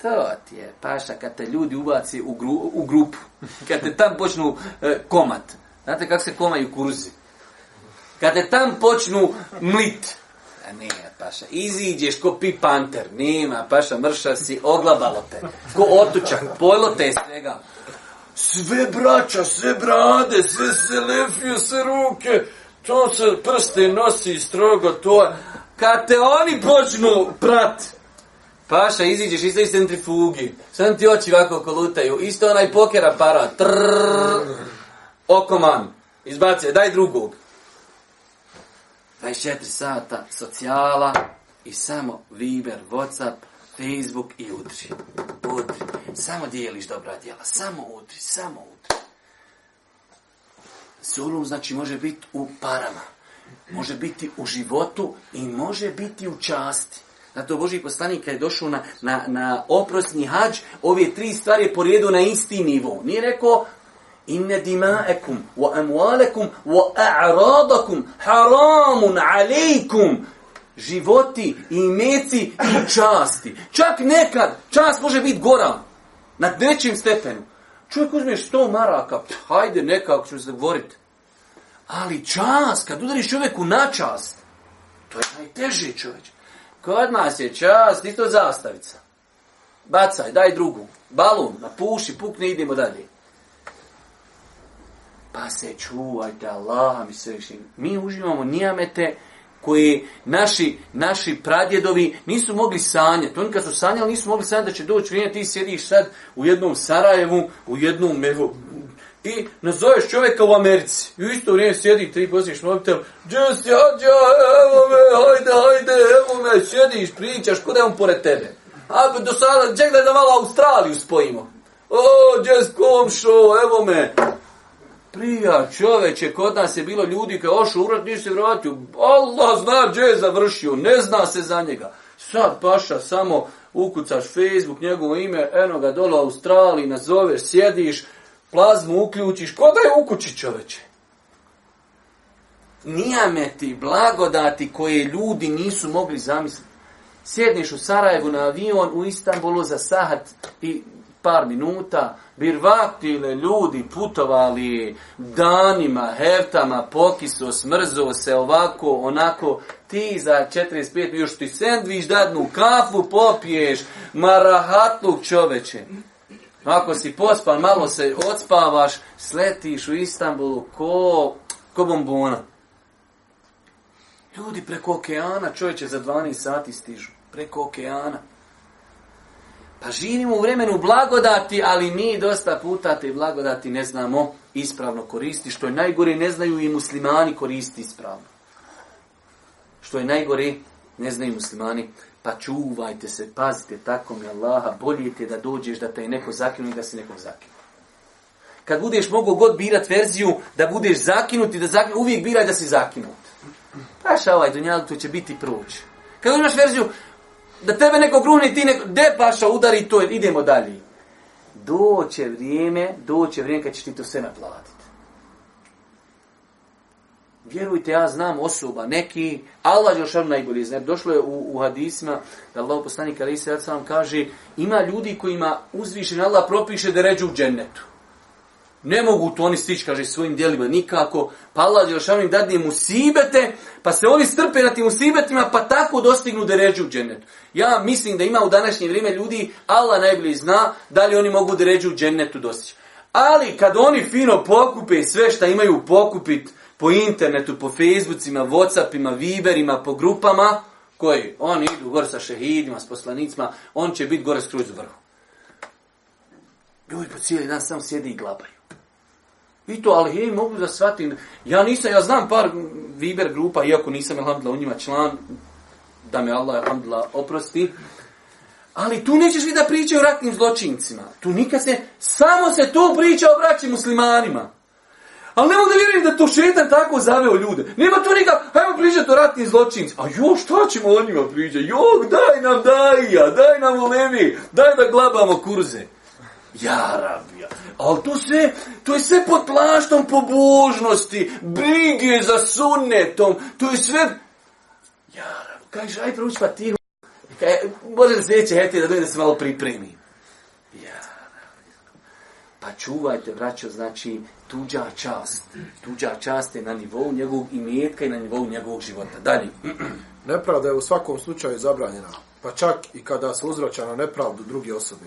to ti je, paša, kad te ljudi ubaci u, gru, u grupu, kad te tam počnu e, komat, znate kako se komaju kurzi, kad te tam počnu mlit, A nema paša. Iziđeš ko pipanter. Nema paša, mrša si, oglabalo te. Ko otučak, pojlo te svega. Sve braća, sve brade, sve se lefio, sve ruke. To se prste nosi strogo, to je. Kad te oni počnu prat. Paša, iziđeš isto iz centrifugi. Sam ti oči ovako kolutaju. Isto onaj poker aparat. Trrrr. Okoman. Izbacaj, daj drugog. 24 sata socijala i samo Viber, Whatsapp, Facebook i udri. Udri. Samo dijeliš dobra djela. Samo udri, samo udri. Zulum znači može biti u parama. Može biti u životu i može biti u časti. Zato Boži poslanik kad je došao na, na, na oprosni hađ, ove tri stvari je porijedu na isti nivou. Nije rekao, inne dima'akum wa amwalakum wa a'radakum haramun alejkum životi i meci i časti. Čak nekad čast može biti gora na trećem stepenu. Čovjek uzme 100 maraka, hajde nekako ćemo se govoriti. Ali čast, kad udariš čovjeku na čast, to je najteže čovječ. Kod nas je čast, isto zastavica. Bacaj, daj drugu. Balon, napuši, pukne, idemo dalje pa se čuvajte Allaha mi sve Mi uživamo nijamete koje naši, naši pradjedovi nisu mogli sanjati. Oni kad su sanjali nisu mogli sanjati da će doći vrijeme ti sjediš sad u jednom Sarajevu, u jednom Mevo. I nazoveš čovjeka u Americi. I u isto vrijeme sjedi tri posliješ mobitel. Džus, ja, ja, evo me, hajde, hajde, evo me, sjediš, pričaš, kod je on pored tebe? A do sada, čekaj da malo Australiju spojimo. O, džes komšo, evo me prija čoveče, kod nas je bilo ljudi koji ošu urat, nisu se vratio. Allah zna gdje je završio, ne zna se za njega. Sad paša samo ukucaš Facebook, njegovo ime, eno ga dole u Australiji, nazoveš, sjediš, plazmu uključiš, kod da je u kući čoveče? Nijameti, blagodati koje ljudi nisu mogli zamisliti. Sjedniš u Sarajevu na avion, u Istanbulu za sahat i par minuta, birvatile ljudi putovali danima, hertama, pokiso, smrzo se ovako, onako, ti za 45, još ti sandviš dadnu, kafu popiješ, marahatluk čoveče. Ako si pospan, malo se odspavaš, sletiš u Istanbulu ko, ko bombona. Ljudi preko okeana čovječe za 12 sati stižu. Preko okeana. Pa živimo u vremenu blagodati, ali mi dosta puta te blagodati ne znamo ispravno koristi. Što je najgore, ne znaju i muslimani koristi ispravno. Što je najgore, ne znaju muslimani. Pa čuvajte se, pazite tako mi Allaha, bolje te da dođeš da te je neko zakinu i da si nekog zakinu. Kad budeš mogo god birat verziju da budeš zakinut i da zakinut, uvijek biraj da si zakinut. Paš ovaj dunjalu, to će biti proći. Kad imaš verziju, da tebe neko gruni, ti neko, de paša udari, to je, idemo dalje. Doće vrijeme, doće vrijeme kad će ti to sve naplatiti. Vjerujte, ja znam osoba, neki, Allah je ošar najbolji zna, došlo je u, u hadisima, da Allah poslanik Ali Sadat sam kaže, ima ljudi kojima uzvišen Allah propiše da ređu u džennetu. Ne mogu to oni stići, kaže, svojim dijelima nikako. Pa Allah je još onim dadnije musibete, pa se oni strpe na tim musibetima, pa tako dostignu deređu u džennetu. Ja mislim da ima u današnje vrijeme ljudi, Allah najbolji zna da li oni mogu deređu u džennetu dostići. Ali kad oni fino pokupe sve što imaju pokupit po internetu, po Facebookima, Whatsappima, Viberima, po grupama, koji oni idu gore sa šehidima, s poslanicima, on će biti gore skruz vrhu. Ljudi po cijeli dan sam sjedi i glabaju. I to alhemi mogu da shvatim. Ja nisam, ja znam par Viber grupa, iako nisam, alhamdila, u njima član, da me Allah, alhamdila, oprosti. Ali tu nećeš vidjeti da priče o ratnim zločincima. Tu nikad se, samo se tu priča o vraćim muslimanima. Ali ne mogu da vjerujem da to šetan tako zaveo ljude. Nema tu nikad, hajmo pričati o ratnim zločincima. A jo, šta ćemo o njima pričati? Jo, daj nam daj ja, daj nam u daj da glabamo kurze. Ja rabija. Ali to sve, to je sve pod plaštom pobožnosti, brige za sunnetom, to je sve... Ja rabija. Kaj žaj pruć pa ti... Kaj, e, može da sljedeće hete da dojde da se malo pripremi. Ja rabija. Pa čuvajte, braćo, znači, tuđa čast. Tuđa čast je na nivou njegovog imetka i na nivou njegovog života. Dalje. Nepravda je u svakom slučaju zabranjena. Pa čak i kada se uzvraća na nepravdu druge osobe.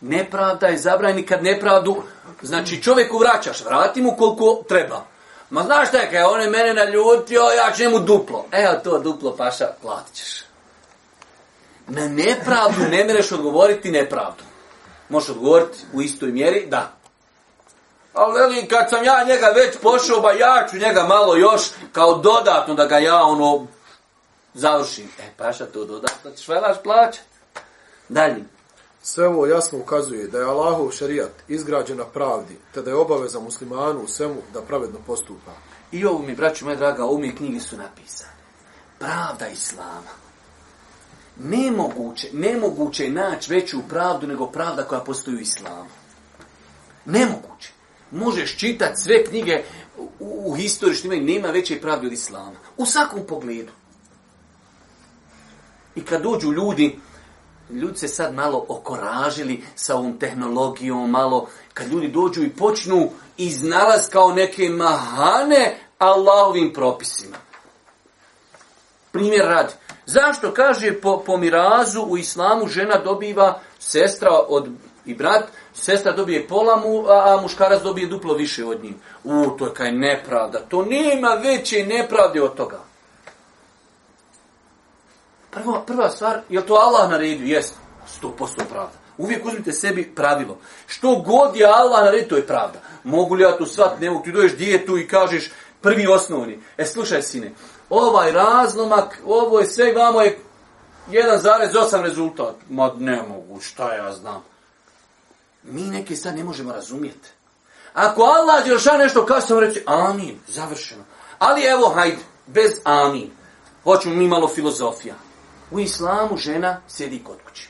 Nepravda je zabranjena kad nepravdu, znači čovjeku vraćaš, vrati mu koliko treba. Ma znaš šta je, kada on je mene naljutio, ja ću njemu duplo. Evo to duplo paša, platit ćeš. Na nepravdu ne mereš odgovoriti nepravdu. Možeš odgovoriti u istoj mjeri, da. Ali veli, kad sam ja njega već pošao, ba ja ću njega malo još kao dodatno da ga ja ono završim. E, paša, to dodatno ćeš velaš plaćati. Dalje, Sve ovo jasno ukazuje da je Allahov šarijat izgrađen na pravdi, te da je obaveza muslimanu u svemu da pravedno postupa. I ovo mi, braću moje draga, u mi knjigi su napisane. Pravda Islama. Nemoguće, nemoguće je naći veću pravdu nego pravda koja postoji u Islamu. Nemoguće. Možeš čitat sve knjige u, u historiji što nema veće pravde od Islama. U svakom pogledu. I kad dođu ljudi, ljudi se sad malo okoražili sa ovom tehnologijom, malo kad ljudi dođu i počnu iznalaz kao neke mahane Allahovim propisima. Primjer radi. Zašto kaže po, po mirazu u islamu žena dobiva sestra od i brat, sestra dobije pola mu, a, a muškarac dobije duplo više od njim. U, to je kaj nepravda. To nema veće nepravde od toga. Prvo, prva stvar, je to Allah naredio? Jes, sto posto pravda. Uvijek uzmite sebi pravilo. Što god je Allah naredio, to je pravda. Mogu li ja to svat, ne mogu, ti doješ dijetu i kažeš prvi osnovni. E, slušaj, sine, ovaj razlomak, ovo je sve vamo je 1,8 rezultat. Ma ne mogu, šta ja znam. Mi neke sad ne možemo razumijeti. Ako Allah je šta nešto, kao sam reći, amin, završeno. Ali evo, hajde, bez amin. Hoćemo mi malo filozofija. U islamu žena sjedi kod kuće.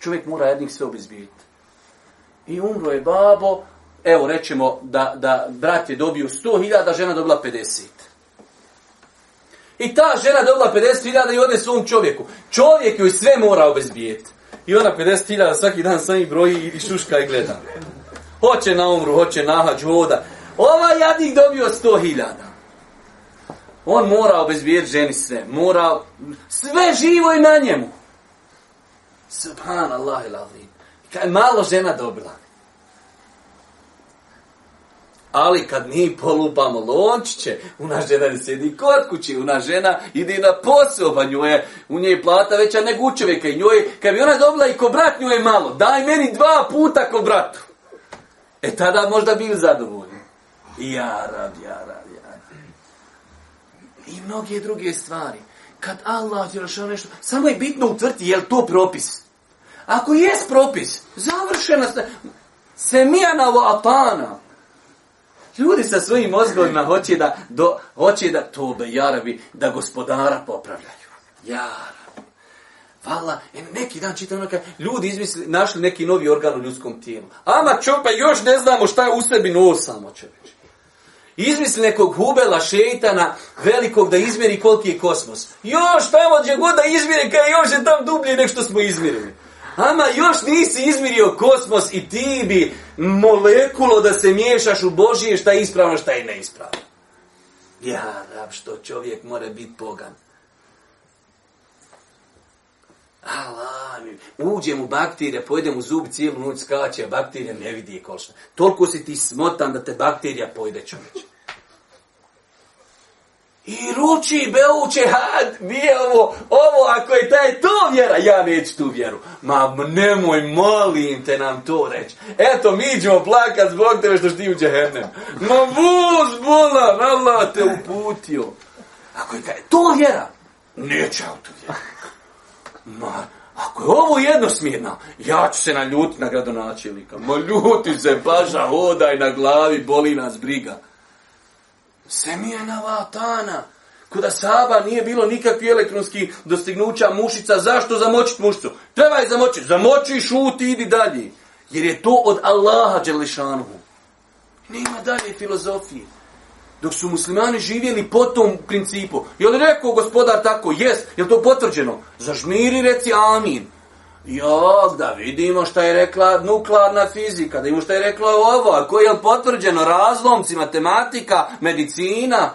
Čovjek mora jednih sve obizbiljiti. I umro je babo, evo rećemo da, da brat je dobio 100.000, žena dobila 50. I ta žena dobila 50.000 i ode svom čovjeku. Čovjek joj sve mora obizbiljiti. I ona 50.000 svaki dan sami broji i šuška i gleda. Hoće na umru, hoće na hađu, Ova jadnik dobio 100.000. On mora obezbijeti ženi sve. Mora... Sve živo je na njemu. Subhanallah il azim. Kaj malo žena dobila. Ali kad mi polupamo lončiće, u nas žena ne sedi kod kući, u nas žena ide na posao, pa nju je, u njej plata veća nego u čovjeka. I njoj, kad bi ona dobila i ko brat nju je malo, daj meni dva puta ko bratu. E tada možda bi zadovoljni. Jarab, jarab i mnoge druge stvari. Kad Allah ti rešava nešto, samo je bitno utvrti je li to propis. Ako jest propis, završena se semijana vo atana. Ljudi sa svojim mozgovima hoće da, do, hoće da tobe, jarabi, da gospodara popravljaju. Jarabi. Vala, e, neki dan čitam, ono kad ljudi izmislili, našli neki novi organ u ljudskom tijelu. Ama čope, još ne znamo šta je u sebi nosamo čove izmisli nekog hubela, šeitana, velikog da izmjeri koliki je kosmos. Još tamo gdje god da izmjeri, kaj još je tam dublje nek što smo izmjerili. Ama još nisi izmirio kosmos i ti bi molekulo da se miješaš u Božije šta je ispravno, šta je neispravno. Ja, rab, što čovjek mora biti pogan. Allah, uđem u bakterije, pojedem u zub cijelu noć, skače, a bakterija ne vidi je kolšna. Toliko si ti smotan da te bakterija pojede čovječe. I ruči, beuče, had, mi je ovo, ovo, ako je taj to vjera, ja neću tu vjeru. Ma nemoj, molim te nam to reći. Eto, mi ćemo plakat zbog tebe što štiju džehennem. Ma vuz, bula, Allah te uputio. Ako je taj to vjera, neću ja u tu vjeru. Ma, ako je ovo jednosmjerno, ja ću se naljuti na gradonačelnika. Ma, ljuti se, baža, hodaj na glavi, boli nas briga. Semijena vatana. Kuda saba nije bilo nikakvi elektronski dostignuća mušica, zašto zamočiti mušicu? Treba je zamočiti. Zamoči, šuti, idi dalje. Jer je to od Allaha Đelešanu. Nema dalje filozofije. Dok su muslimani živjeli po tom principu. Je li rekao gospodar tako? Jes. Je li to potvrđeno? Zažmiri reci amin. Jo, da vidimo šta je rekla nuklearna fizika, da vidimo šta je rekla ovo, ako je potvrđeno razlomci, matematika, medicina.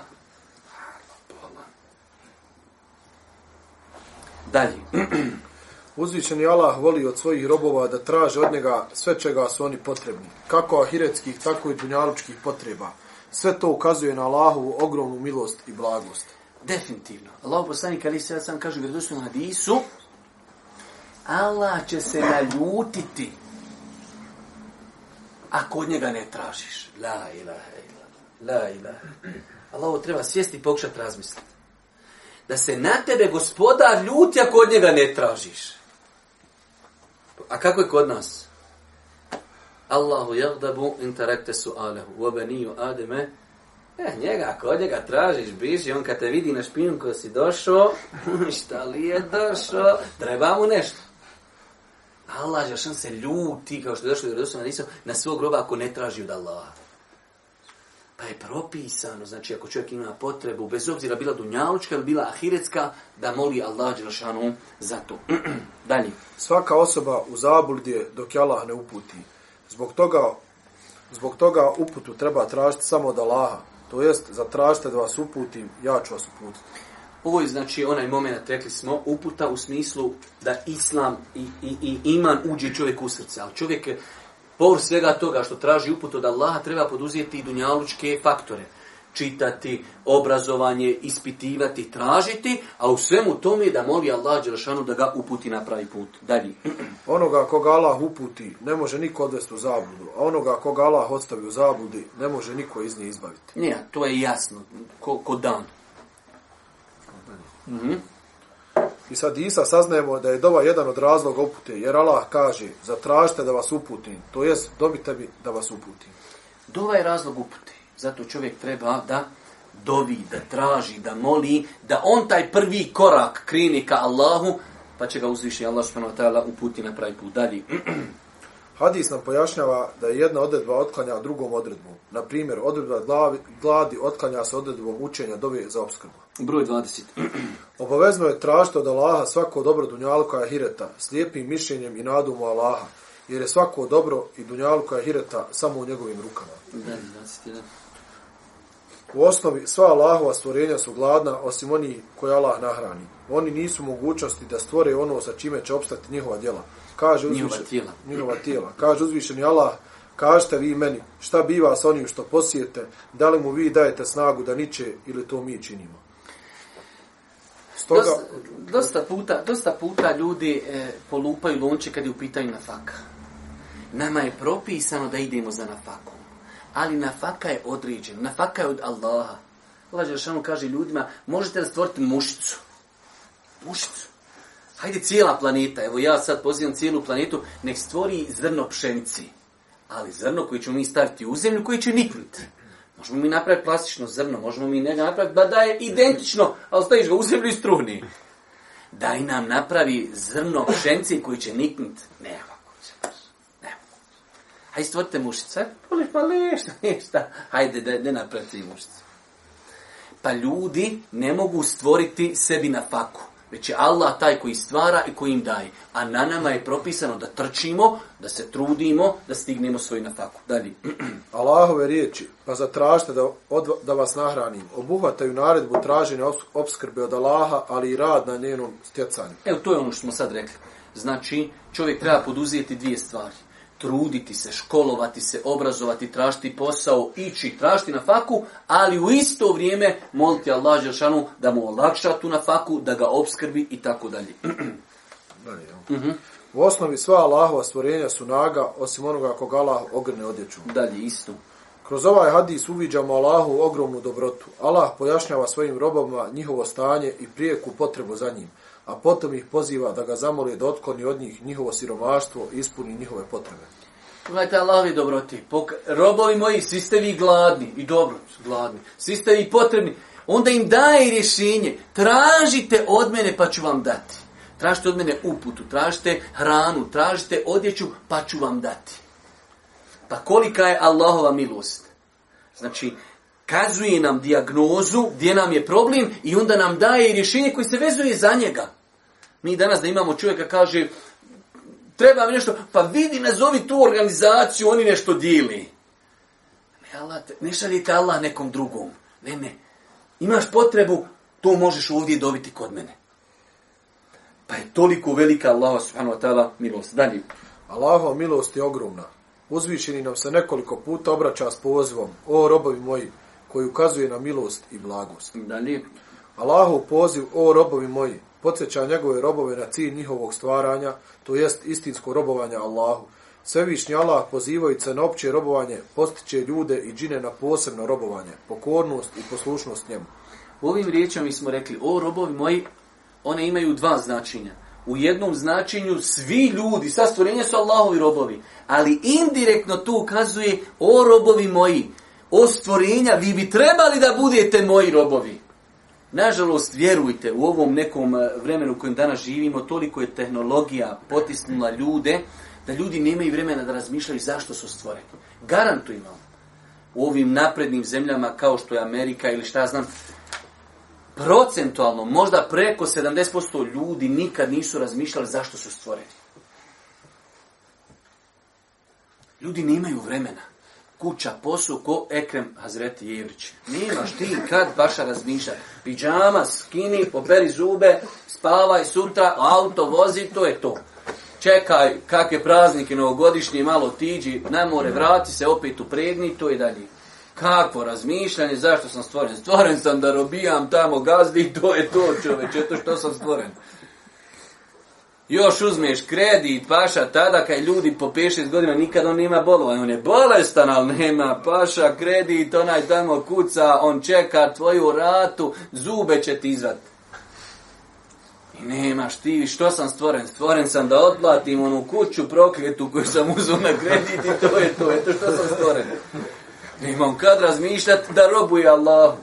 Dalje. Uzvišeni Allah voli od svojih robova da traže od njega sve čega su oni potrebni, kako ahiretskih, tako i dunjalučkih potreba. Sve to ukazuje na Allahovu ogromnu milost i blagost. Definitivno. Allahu poslanik ali se ja sam kaže gledo su na hadisu Allah će se naljutiti ako od njega ne tražiš. La ilaha illa. La ilaha. Allahu treba sjesti i pokušati razmisliti. Da se na tebe gospodar ljuti ako od njega ne tražiš. A kako je kod nas? Allahu jagdabu in tarakte su alehu. U obeniju Ademe. E, eh, njega, ako od njega tražiš, biš i on kad te vidi na špinu ko si došao, šta li je došao, treba mu nešto. Allah je se ljuti kao što je došao i redosno na nisam na svog groba ako ne traži od Allaha. Pa je propisano, znači ako čovjek ima potrebu, bez obzira bila dunjalučka ili bila ahiretska, da moli Allah Đelšanu za to. Dalje. Svaka osoba u zabludje dok je Allah ne uputi. Zbog toga, zbog toga uputu treba tražiti samo od Allaha. To jest, zatražite da vas uputim, ja ću vas uputiti. Ovo je znači onaj moment, rekli smo, uputa u smislu da islam i, i, i iman uđe čovjek u srce. Ali čovjek, povr svega toga što traži uput od Allaha, treba poduzeti i dunjalučke faktore čitati, obrazovanje, ispitivati, tražiti, a u svemu tome da moli Allah Đelšanu da ga uputi na pravi put. Dalje. Onoga koga Allah uputi, ne može niko odvesti u zabludu, a onoga koga Allah odstavi u zabludi, ne može niko iz nje izbaviti. Nije, to je jasno. Ko, ko dan. Mhm. I sad Isa saznajemo da je dova jedan od razloga upute, jer Allah kaže, zatražite da vas uputim, to jest dobite mi da vas uputim. Dova je razlog upute. Zato čovjek treba da dovi, da traži, da moli, da on taj prvi korak krini ka Allahu, pa će ga uzviši Allah subhanahu wa ta'ala uputi na pravi put dalje. Hadis nam pojašnjava da je jedna odredba otklanja drugom odredbu. Na primjer, odredba glavi, gladi otklanja se odredbom učenja dove za obskrbu. Broj 20. Obavezno je tražiti od Allaha svako dobro dunjalka i hireta, slijepim mišljenjem i nadom u Allaha, jer je svako dobro i dunjalka i hireta samo u njegovim rukama. 21. U osnovi sva Allahova stvorenja su gladna osim oni koje Allah nahrani. Oni nisu mogućnosti da stvore ono sa čime će opstati njihova djela. Kaže uzvišen, njihova tijela. Kaže uzvišeni Allah, kažete vi meni šta biva sa onim što posijete, da li mu vi dajete snagu da niče ili to mi činimo. Stoga... Dosta, dosta, puta, dosta puta ljudi e, polupaju lonče kad je u pitanju nafaka. Nama je propisano da idemo za nafakom ali nafaka je određena, nafaka je od Allaha. Allah Žešanu kaže ljudima, možete da stvorite mušicu. Mušicu. Hajde cijela planeta, evo ja sad pozivam cijelu planetu, nek stvori zrno pšenici. Ali zrno koje ćemo mi staviti u zemlju, koje će niknuti. Možemo mi napraviti plastično zrno, možemo mi ne napraviti, ba da je identično, ali staviš ga u zemlju i struhni. Daj nam napravi zrno pšenci koji će niknuti. Nemamo. Hajde stvorite mušice. Poli, pa lešta, pa lešta. Hajde, da, da napravite mušice. Pa ljudi ne mogu stvoriti sebi na paku. Već je Allah taj koji stvara i koji im daje. A na nama je propisano da trčimo, da se trudimo, da stignemo svoj nafaku. Dalje. Allahove riječi, pa zatražite da, od, da vas nahranim. Obuhvataju naredbu traženja obskrbe od Allaha, ali i rad na njenom stjecanju. Evo, to je ono što smo sad rekli. Znači, čovjek treba poduzijeti dvije stvari truditi se, školovati se, obrazovati, tražiti posao, ići, tražiti na faku, ali u isto vrijeme moliti Allah Žešanu da mu olakša tu na faku, da ga obskrbi i tako dalje. Mhm. U osnovi sva Allahova stvorenja su naga, osim onoga koga Allah ogrne odjeću. Dalje, isto. Kroz ovaj hadis uviđamo Allahu ogromnu dobrotu. Allah pojašnjava svojim robama njihovo stanje i prijeku potrebu za njim a potom ih poziva da ga zamoli da otkloni od njih njihovo siromaštvo i ispuni njihove potrebe. Gledajte, Allahovi dobroti, pok... robovi moji, svi ste vi gladni, i dobro, gladni, svi ste vi potrebni, onda im daje rješenje, tražite od mene pa ću vam dati. Tražite od mene uputu, tražite hranu, tražite odjeću pa ću vam dati. Pa kolika je Allahova milost? Znači, kazuje nam diagnozu gdje nam je problem i onda nam daje rješenje koje se vezuje za njega. Mi danas da imamo čovjeka kaže treba mi nešto, pa vidi nazovi tu organizaciju, oni nešto dili. Ne, Allah, ne šaljite Allah nekom drugom. Ne, ne. Imaš potrebu, to možeš ovdje dobiti kod mene. Pa je toliko velika Allah subhanahu wa ta'ala milost. Dalje. Allaho milost je ogromna. Uzvišeni nam se nekoliko puta obraća s pozvom. O robovi moji, koji ukazuje na milost i blagost. Dalje. Allahov poziv, o robovi moji, podsjeća njegove robove na cilj njihovog stvaranja, to jest istinsko robovanje Allahu. Svevišnji Allah pozivajuće na opće robovanje, postiće ljude i džine na posebno robovanje, pokornost i poslušnost njemu. U ovim riječima mi smo rekli, o robovi moji, one imaju dva značenja. U jednom značenju svi ljudi, sastvorenje su Allahovi robovi, ali indirektno tu ukazuje, o robovi moji, o stvorenja, vi bi trebali da budete moji robovi. Nažalost, vjerujte, u ovom nekom e, vremenu u kojem danas živimo, toliko je tehnologija potisnula ljude, da ljudi nemaju vremena da razmišljaju zašto su stvoreni. Garantujem vam, u ovim naprednim zemljama kao što je Amerika ili šta znam, procentualno, možda preko 70% ljudi nikad nisu razmišljali zašto su stvoreni. Ljudi nemaju vremena kuća posu ko Ekrem Hazreti Jevrić. Nimaš ti kad baš razmišljati. Pijama, skini, poperi zube, spavaj sutra, auto vozi, to je to. Čekaj kakve praznike novogodišnje, malo tiđi, ne more, vrati se opet u prednji, to je dalje. Kako razmišljanje, zašto sam stvoren? Stvoren sam da robijam tamo gazdi, to je to čoveč, to što sam stvoren još uzmeš kredit, paša, tada kad ljudi po 5-6 godina nikad on nema bolovanje, on je bolestan, ali nema, paša, kredit, onaj tamo kuca, on čeka tvoju ratu, zube će ti izvat. I nemaš ti, što sam stvoren? Stvoren sam da otplatim onu kuću prokljetu koju sam uzao na kredit i to je to, eto što sam stvoren. Nemam kad razmišljati da robuje Allahu.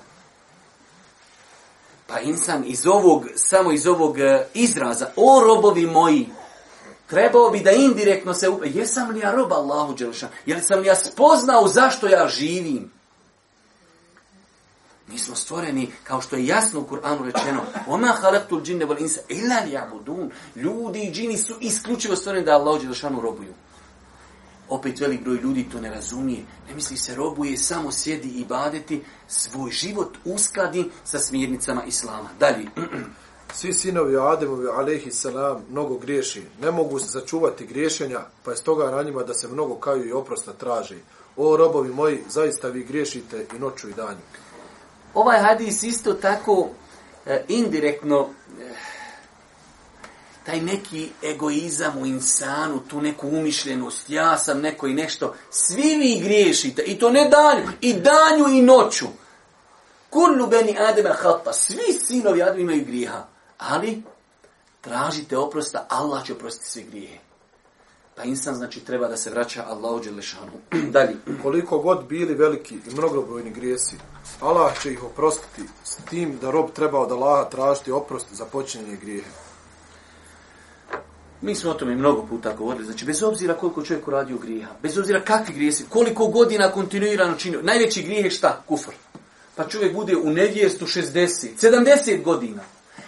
Pa insan iz ovog, samo iz ovog e, izraza, o robovi moji, trebao bi da indirektno se upe, jesam li ja rob Allahu Đelšan, jer sam li ja spoznao zašto ja živim? Mi smo stvoreni, kao što je jasno u Kur'anu rečeno, oma halaktu džinne vol insa, ila li abudun, ljudi i džini su isključivo stvoreni da Allahu Đelšanu robuju opet velik broj ljudi to ne razumije. Ne misli se robuje, samo sjedi i badeti, svoj život uskadi sa smjernicama Islama. Dalje. Svi sinovi Ademovi, alehi salam, mnogo griješi. Ne mogu se začuvati griješenja, pa je stoga na njima da se mnogo kaju i oprosta traži. O robovi moji, zaista vi griješite i noću i danju. Ovaj hadis isto tako eh, indirektno eh, taj neki egoizam u insanu, tu neku umišljenost, ja sam neko i nešto, svi vi griješite, i to ne danju, i danju i noću. Kullu beni Adema hata, svi sinovi Adema imaju griha, ali tražite oprosta, Allah će oprostiti sve grijehe. Pa insan znači treba da se vraća Allahu Đelešanu. Dalje. Koliko god bili veliki i mnogobrojni grijesi, Allah će ih oprostiti s tim da rob treba od Allaha tražiti oprost za počinjenje grijeha. Mi smo o tome mnogo puta govorili. Znači, bez obzira koliko čovjek uradio grijeha, bez obzira kakvi grije si, koliko godina kontinuirano činio, najveći grijeh je šta? Kufr. Pa čovjek bude u nevjestu 60, 70 godina.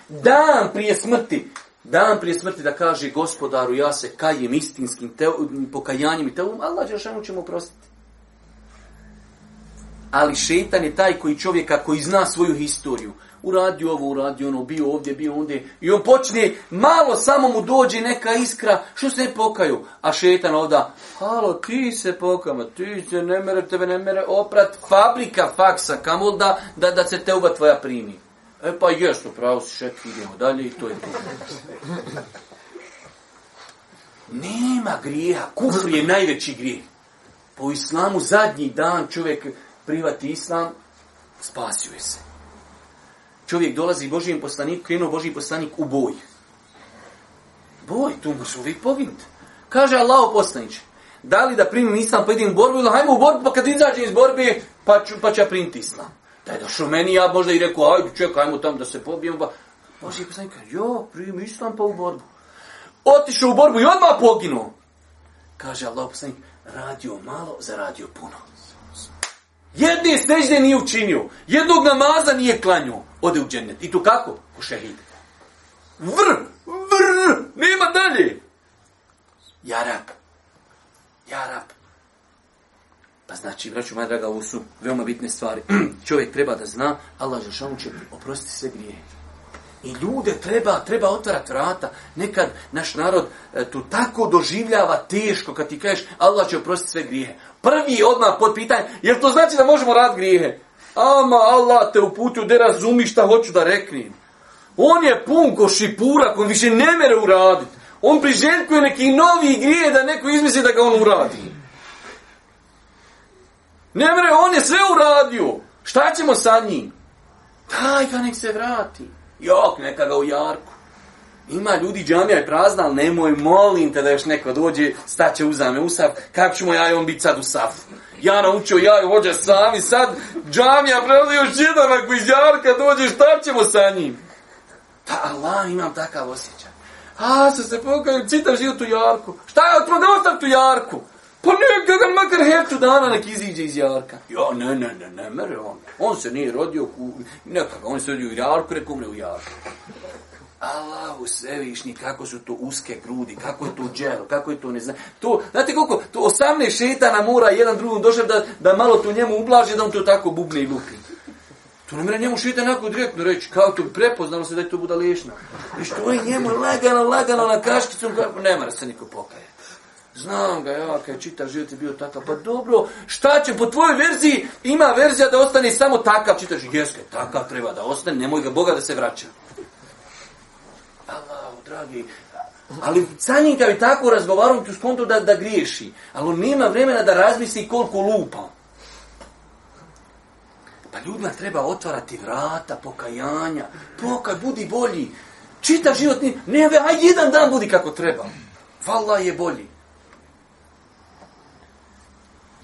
Dan prije smrti, dan prije smrti da kaže gospodaru, ja se kajem istinskim te, pokajanjem i teom, Allah će šanu ćemo prostiti. Ali šetan je taj koji čovjeka koji zna svoju historiju, uradio ovo, uradio ono, bio ovdje, bio ondje. I on počne, malo samo mu dođe neka iskra, što se ne pokaju? A šetan ovda, halo, ti se pokama, ti se ne mere, tebe ne mere oprat, fabrika faksa, kamo da, da, da se te uba tvoja primi? E pa jesu, pravo si šet, idemo dalje i to je to. Nema grija, kufr je najveći grije. Po islamu zadnji dan čovjek privati islam, spasio je se čovjek dolazi Božijem poslaniku, krenuo Božiji poslanik u boj. Boj, tu možeš uvijek pobint. Kaže Allah poslanić, da li da primim islam, pa idem u borbu, ili hajmo u borbu, pa kad izađem iz borbe, pa ću, pa ću ja primiti islam. Da je došao meni, ja možda i rekao, ajde, čekaj, hajmo tam da se pobijemo, pa Božiji poslanik kaže, jo, primim islam, pa u borbu. Otišao u borbu i odmah poginuo. Kaže Allah poslanić, radio malo, zaradio puno. Jedne sneđde nije učinio. Jednog namaza nije klanio. Ode u džennet. I to kako? U šehid. Vr, vr, nema dalje. Jarab. Jarab. Pa znači, braću, moja draga, ovo su veoma bitne stvari. Čovjek treba da zna, Allah Žešanu će oprostiti sve grijehe. I ljude treba, treba otvarati vrata. Nekad naš narod e, to tako doživljava teško kad ti kažeš Allah će oprostiti sve grijehe. Prvi odmah pod pitanje, jel to znači da možemo rad grijehe? Ama Allah te uputio, de razumi šta hoću da reknim. On je pun ko šipura, ko više ne mere uraditi. On priželjkuje neki novi grije da neko izmisli da ga on uradi. Ne mere, on je sve uradio. Šta ćemo sa njim? Daj ga nek se vrati. Jok, neka ga u jarku. Ima ljudi, džamija je prazna, ali nemoj, molim te da još neko dođe, staće uzame u saf, kako ćemo ja i on biti sad u saf? Ja naučio, ja i vođa sami, sad džamija prelazi još jedan, ako iz jarka dođe, šta ćemo sa njim? Ta pa, Allah, imam takav osjećaj. A, se se pokajem, čitav život u jarku. Šta je, otprodostav tu jarku? Pa ne, gledam, makar heftu dana nek iziđe iz jarka. Ja, ne, ne, ne, ne, mere on. On se nije rodio u... Nekako, on se rodio u jarku, rekao mre u jarku. Allah u svevišnji, kako su to uske grudi, kako je to dželo, kako je to ne znam. To, znate koliko, to osamne šetana mora jedan drugom došao da, da malo to njemu ublaže, da on to tako bubne i lupi. To ne mre njemu šetan nekako direktno reći, kao to prepoznalo se da je to budalešna. I što je njemu lagano, lagano na kaškicu, ne mara se niko pokaj. Znam ga ja, kad je čitav život je bio takav. Pa dobro, šta će, po tvojoj verziji ima verzija da ostane samo takav čitav život. Jeske, takav treba da ostane, nemoj ga Boga da se vraća. Allahu, dragi, Ali sa njim kad bi tako razgovarao, tu skontu da, da griješi. Ali on nema vremena da razmisli koliko lupa. Pa ljudima treba otvarati vrata, pokajanja. Pokaj, budi bolji. Čita život nije... Ne, aj jedan dan budi kako treba. Valla je bolji.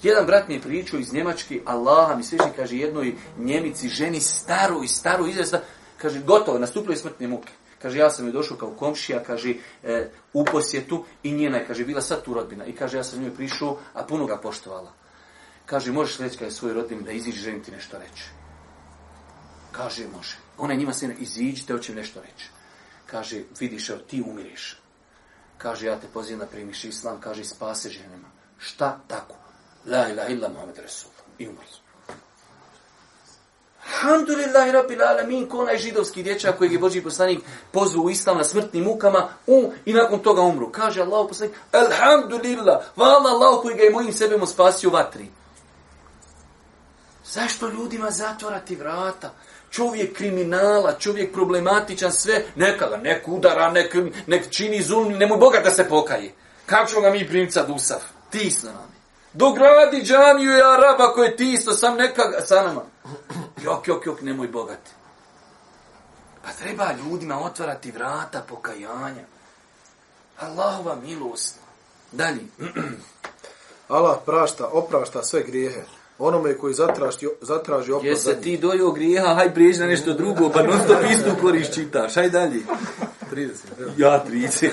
Jedan brat mi je pričao iz Njemački, Allaha mi svišnji, kaže jednoj njemici, ženi staru i staru izvesta, kaže gotovo, nastupio je smrtne muke. Kaže, ja sam joj došao kao komšija, kaže, e, u posjetu i njena je, kaže, bila sad tu rodbina. I kaže, ja sam njoj prišao, a puno ga poštovala. Kaže, možeš reći kada je svoj rodbin da iziđe, želim ti nešto reći. Kaže, može. Ona je njima sve, iziđi, te hoće nešto reći. Kaže, vidiš, evo, ti umiriš. Kaže, ja te pozivam da primiš islam, kaže, spase ženima. Šta tako? La ilaha illa Muhammed Rasul. I umrli. Alhamdulillahi rabbil alamin, ko onaj židovski dječak kojeg je Boži poslanik pozvao u islam na smrtnim mukama u, i nakon toga umru. Kaže Allah poslanik, alhamdulillah, vala Allah koji ga je mojim sebemo spasio vatri. Zašto ljudima zatvorati vrata? Čovjek kriminala, čovjek problematičan, sve, neka ga nek udara, nek, nek čini zulm, nemoj Boga da se pokaje. Kako ćemo ga mi primca dusav? Tisno nam je. Dogradi džamiju i araba koje ti isto sam nekak sa nama. Jok, jok, jok, nemoj bogati. Pa treba ljudima otvarati vrata pokajanja. Allahova milost. Dalje. Allah prašta, oprašta sve grijehe. Onome koji zatraži, zatraži oprost za njih. Jesi ti dojio grijeha, haj prijeđi na nešto drugo, pa non stop istu korišć čitaš. Haj dalje. 30. Ja 30.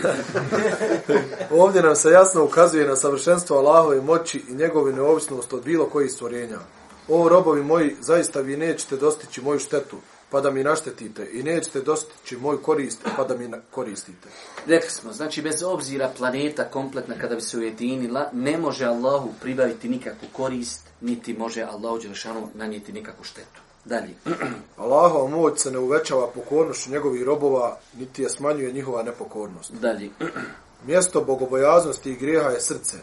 Ovdje nam se jasno ukazuje na savršenstvo Allahove moći i njegove neovisnost od bilo kojih stvorenja. O robovi moji, zaista vi nećete dostići moju štetu, pa da mi naštetite, i nećete dostići moj korist, pa da mi koristite. Rekli smo, znači bez obzira planeta kompletna kada bi se ujedinila, ne može Allahu pribaviti nikakvu korist, niti može Allahu Đelešanu nanijeti nikakvu štetu. Dalje. Allahov moć se ne uvećava pokornošću njegovih robova, niti je smanjuje njihova nepokornost. Dalje. Mjesto bogobojaznosti i grijeha je srce.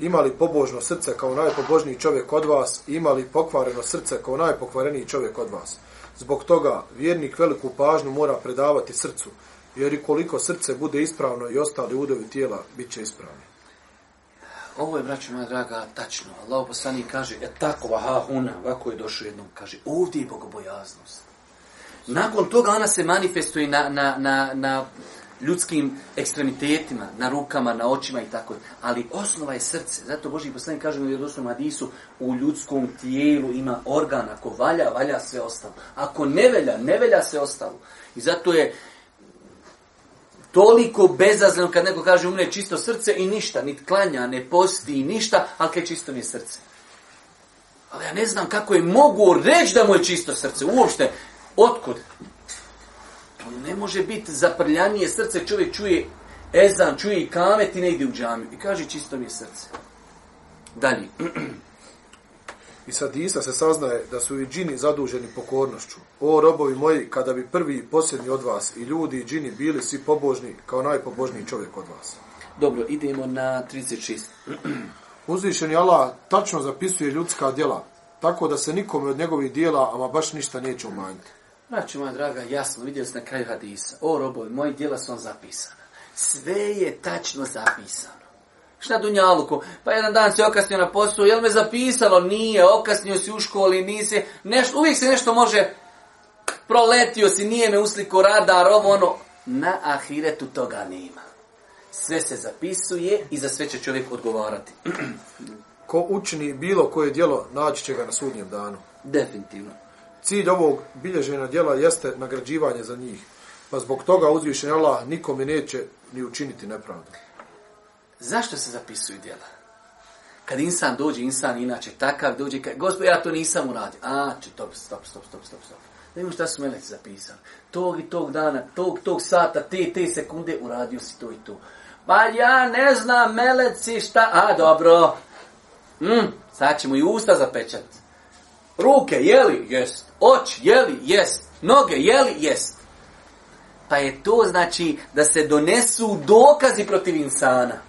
Imali pobožno srce kao najpobožniji čovjek od vas, imali pokvareno srce kao najpokvareniji čovjek od vas. Zbog toga vjernik veliku pažnju mora predavati srcu, jer i koliko srce bude ispravno i ostali udevi tijela bit će ispravni ovo je, braćo moja draga, tačno. Allah poslani kaže, e tako, aha, una, ovako je došao jednom, kaže, ovdje je bogobojaznost. Nakon toga ona se manifestuje na, na, na, na ljudskim ekstremitetima, na rukama, na očima i tako. Ali osnova je srce. Zato Boži poslani kaže, u jednostavnom Adisu, u ljudskom tijelu ima organ. Ako valja, valja sve ostalo. Ako ne velja, ne velja sve ostalo. I zato je, toliko bezazljeno kad neko kaže umre čisto srce i ništa, ni klanja, ne posti i ništa, ali kaj čisto mi je srce. Ali ja ne znam kako je mogu reći da mu je čisto srce, uopšte, otkud? To ne može biti zaprljanije srce, čovjek čuje ezan, čuje i kamet i ne ide u džamiju. I kaže čisto mi je srce. Dalje. iz hadisa se saznaje da su i džini zaduženi pokornošću. O robovi moji, kada bi prvi i posljednji od vas i ljudi i džini bili svi pobožni kao najpobožniji čovjek od vas. Dobro, idemo na 36. Uzvišeni Allah tačno zapisuje ljudska djela, tako da se nikome od njegovih djela, ama baš ništa neće umanjiti. Znači, moja draga, jasno, vidjeli ste na kraju hadisa. O robovi, moji djela su vam zapisana. Sve je tačno zapisano. Šta dunjaluku? Pa jedan dan se okasnio na poslu, jel me zapisalo? Nije, okasnio si u školi, nisi, nešto, uvijek se nešto može, proletio si, nije me usliko radar, ovo ono, na ahiretu toga nema. Sve se zapisuje i za sve će čovjek odgovarati. Ko učini bilo koje dijelo, naći će ga na sudnjem danu. Definitivno. Cilj ovog bilježenja dijela jeste nagrađivanje za njih. Pa zbog toga uzvišenja Allah nikome neće ni učiniti nepravdu. Zašto se zapisuju djela? Kad insan dođe, insan inače takav, dođe, kaj, gospod, ja to nisam uradio. A, če, stop, stop, stop, stop, stop, stop. Ne imam šta su meleci zapisali. Tog i tog dana, tog, tog sata, te, te sekunde, uradio si to i to. Pa ja ne znam meleci šta, a, dobro. Mm, sad ćemo i usta zapečat. Ruke, jeli, jest. Oč, jeli, jest. Noge, jeli, jest. Pa je to znači da se donesu dokazi protiv insana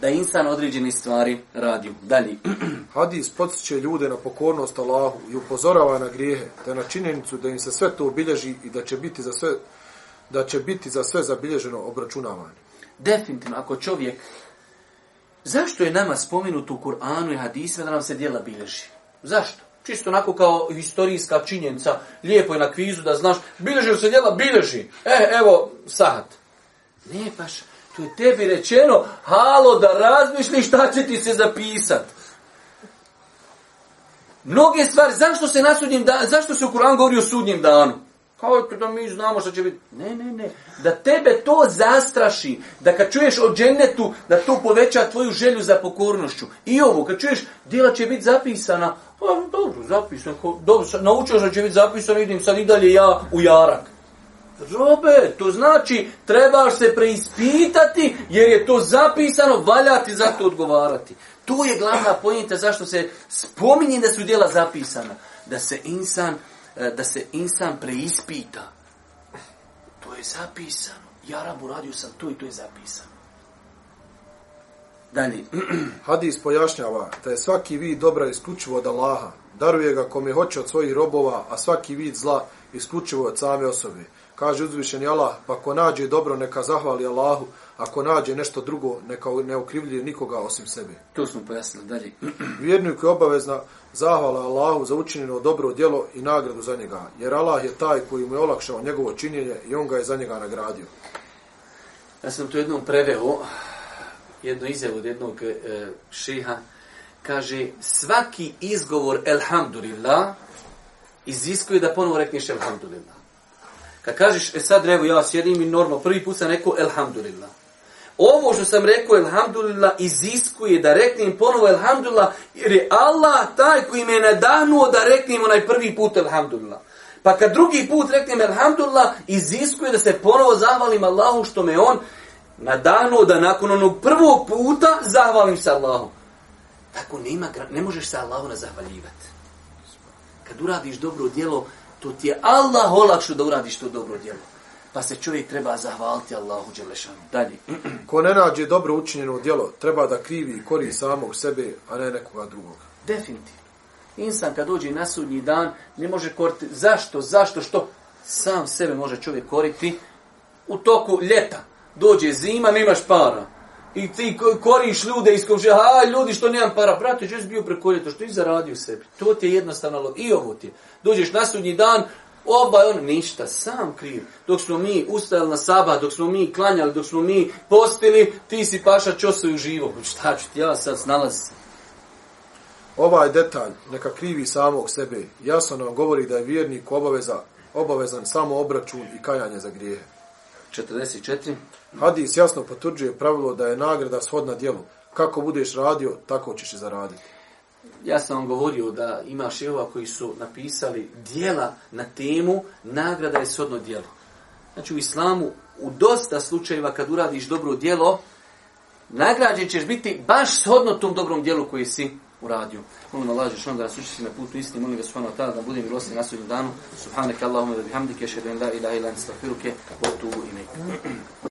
da insan određene stvari radi dalje. Hadis podsjeće ljude na pokornost Allahu i upozorava na grijehe, te na činjenicu da im se sve to obilježi i da će biti za sve, da će biti za sve zabilježeno obračunavanje. Definitivno, ako čovjek... Zašto je nama spomenut u Kur'anu i hadisima da nam se dijela bilježi? Zašto? Čisto onako kao historijska činjenica, lijepo je na kvizu da znaš, bilježi se dijela, bilježi. E, evo, sahat. Ne, paša. To je tebi rečeno, halo, da razmišliš šta će ti se zapisat. Mnoge stvari, zašto se na sudnjem danu, zašto se u Kur'an govori o sudnjem danu? Kao da mi znamo šta će biti. Ne, ne, ne. Da tebe to zastraši, da kad čuješ o džennetu, da to poveća tvoju želju za pokornošću. I ovo, kad čuješ, djela će biti zapisana. Pa, dobro, zapisano. Dobro, naučio sam će biti zapisano, idem sad i dalje ja u jarak. Robe, to znači trebaš se preispitati jer je to zapisano, valjati za to odgovarati. To je glavna pojenta zašto se spominje da su djela zapisana. Da se insan, e, da se insan preispita. To je zapisano. Ja rabu radio sam to i to je zapisano. Dalje. Hadis pojašnjava da je svaki vid dobra isključivo od Allaha. Daruje ga kome hoće od svojih robova, a svaki vid zla isključivo od same osobe. Kaže uzvišeni Allah, pa ko nađe dobro, neka zahvali Allahu, ako nađe nešto drugo, neka ne okrivljuje nikoga osim sebe. To smo pojasnili dalje. Vjernik je obavezna zahvala Allahu za učinjeno dobro djelo i nagradu za njega, jer Allah je taj koji mu je olakšao njegovo činjenje i on ga je za njega nagradio. Ja sam tu jednom preveo jednu izjavu od jednog e, šiha. Kaže, svaki izgovor Elhamdulillah iziskuje da ponovo rekneš Elhamdulillah. Kad kažeš, e sad evo ja sjedim i normal, prvi put sam rekao, elhamdulillah. Ovo što sam rekao, elhamdulillah, iziskuje da reknem ponovo elhamdulillah, jer je Allah taj koji me je nadahnuo da reknem onaj prvi put elhamdulillah. Pa kad drugi put reknem elhamdulillah, iziskuje da se ponovo zahvalim Allahu što me on nadahnuo da nakon onog prvog puta zahvalim se Allahom. Tako nema, ne možeš se Allahu nazahvaljivati. Kad uradiš dobro djelo, to ti je Allah olakšao da uradiš to dobro djelo. Pa se čovjek treba zahvaliti Allahu Đelešanu. Dalje. Ko ne nađe dobro učinjeno djelo, treba da krivi i kori samog sebe, a ne nekoga drugog. Definitivno. Insan kad dođe na sudnji dan, ne može koriti. Zašto? Zašto? Što? Sam sebe može čovjek koriti u toku ljeta. Dođe zima, nemaš para i ti koriš ljude iz komšija, a ljudi što nemam para, prate, že si bio preko ljeta, što ti zaradio sebi. To ti je jednostavno log. I ovo ti je. Dođeš na sudnji dan, obaj on, ništa, sam kriv. Dok smo mi ustali na saba, dok smo mi klanjali, dok smo mi postili, ti si paša čosaju živo. Šta ću ti ja sad snalazi se. Ovaj detalj, neka krivi samog sebe, jasno nam govori da je vjernik obaveza, obavezan samo obračun i kajanje za grijehe. 44. Hadis jasno potvrđuje pravilo da je nagrada shodna djelu. Kako budeš radio, tako ćeš i zaraditi. Ja sam vam govorio da ima šehova koji su napisali dijela na temu nagrada je shodno djelo. Znači u islamu u dosta slučajeva kad uradiš dobro djelo, nagrađen ćeš biti baš shodno tom dobrom djelu koji si uradio. Molim Allah da šon da nas učisti na putu istini, molim ga subhanahu wa ta'ala da budem milostiv na sudnjem danu. Subhanak Allahumma wa bihamdika ashhadu an la ilaha illa anta astaghfiruka wa atubu ilayk.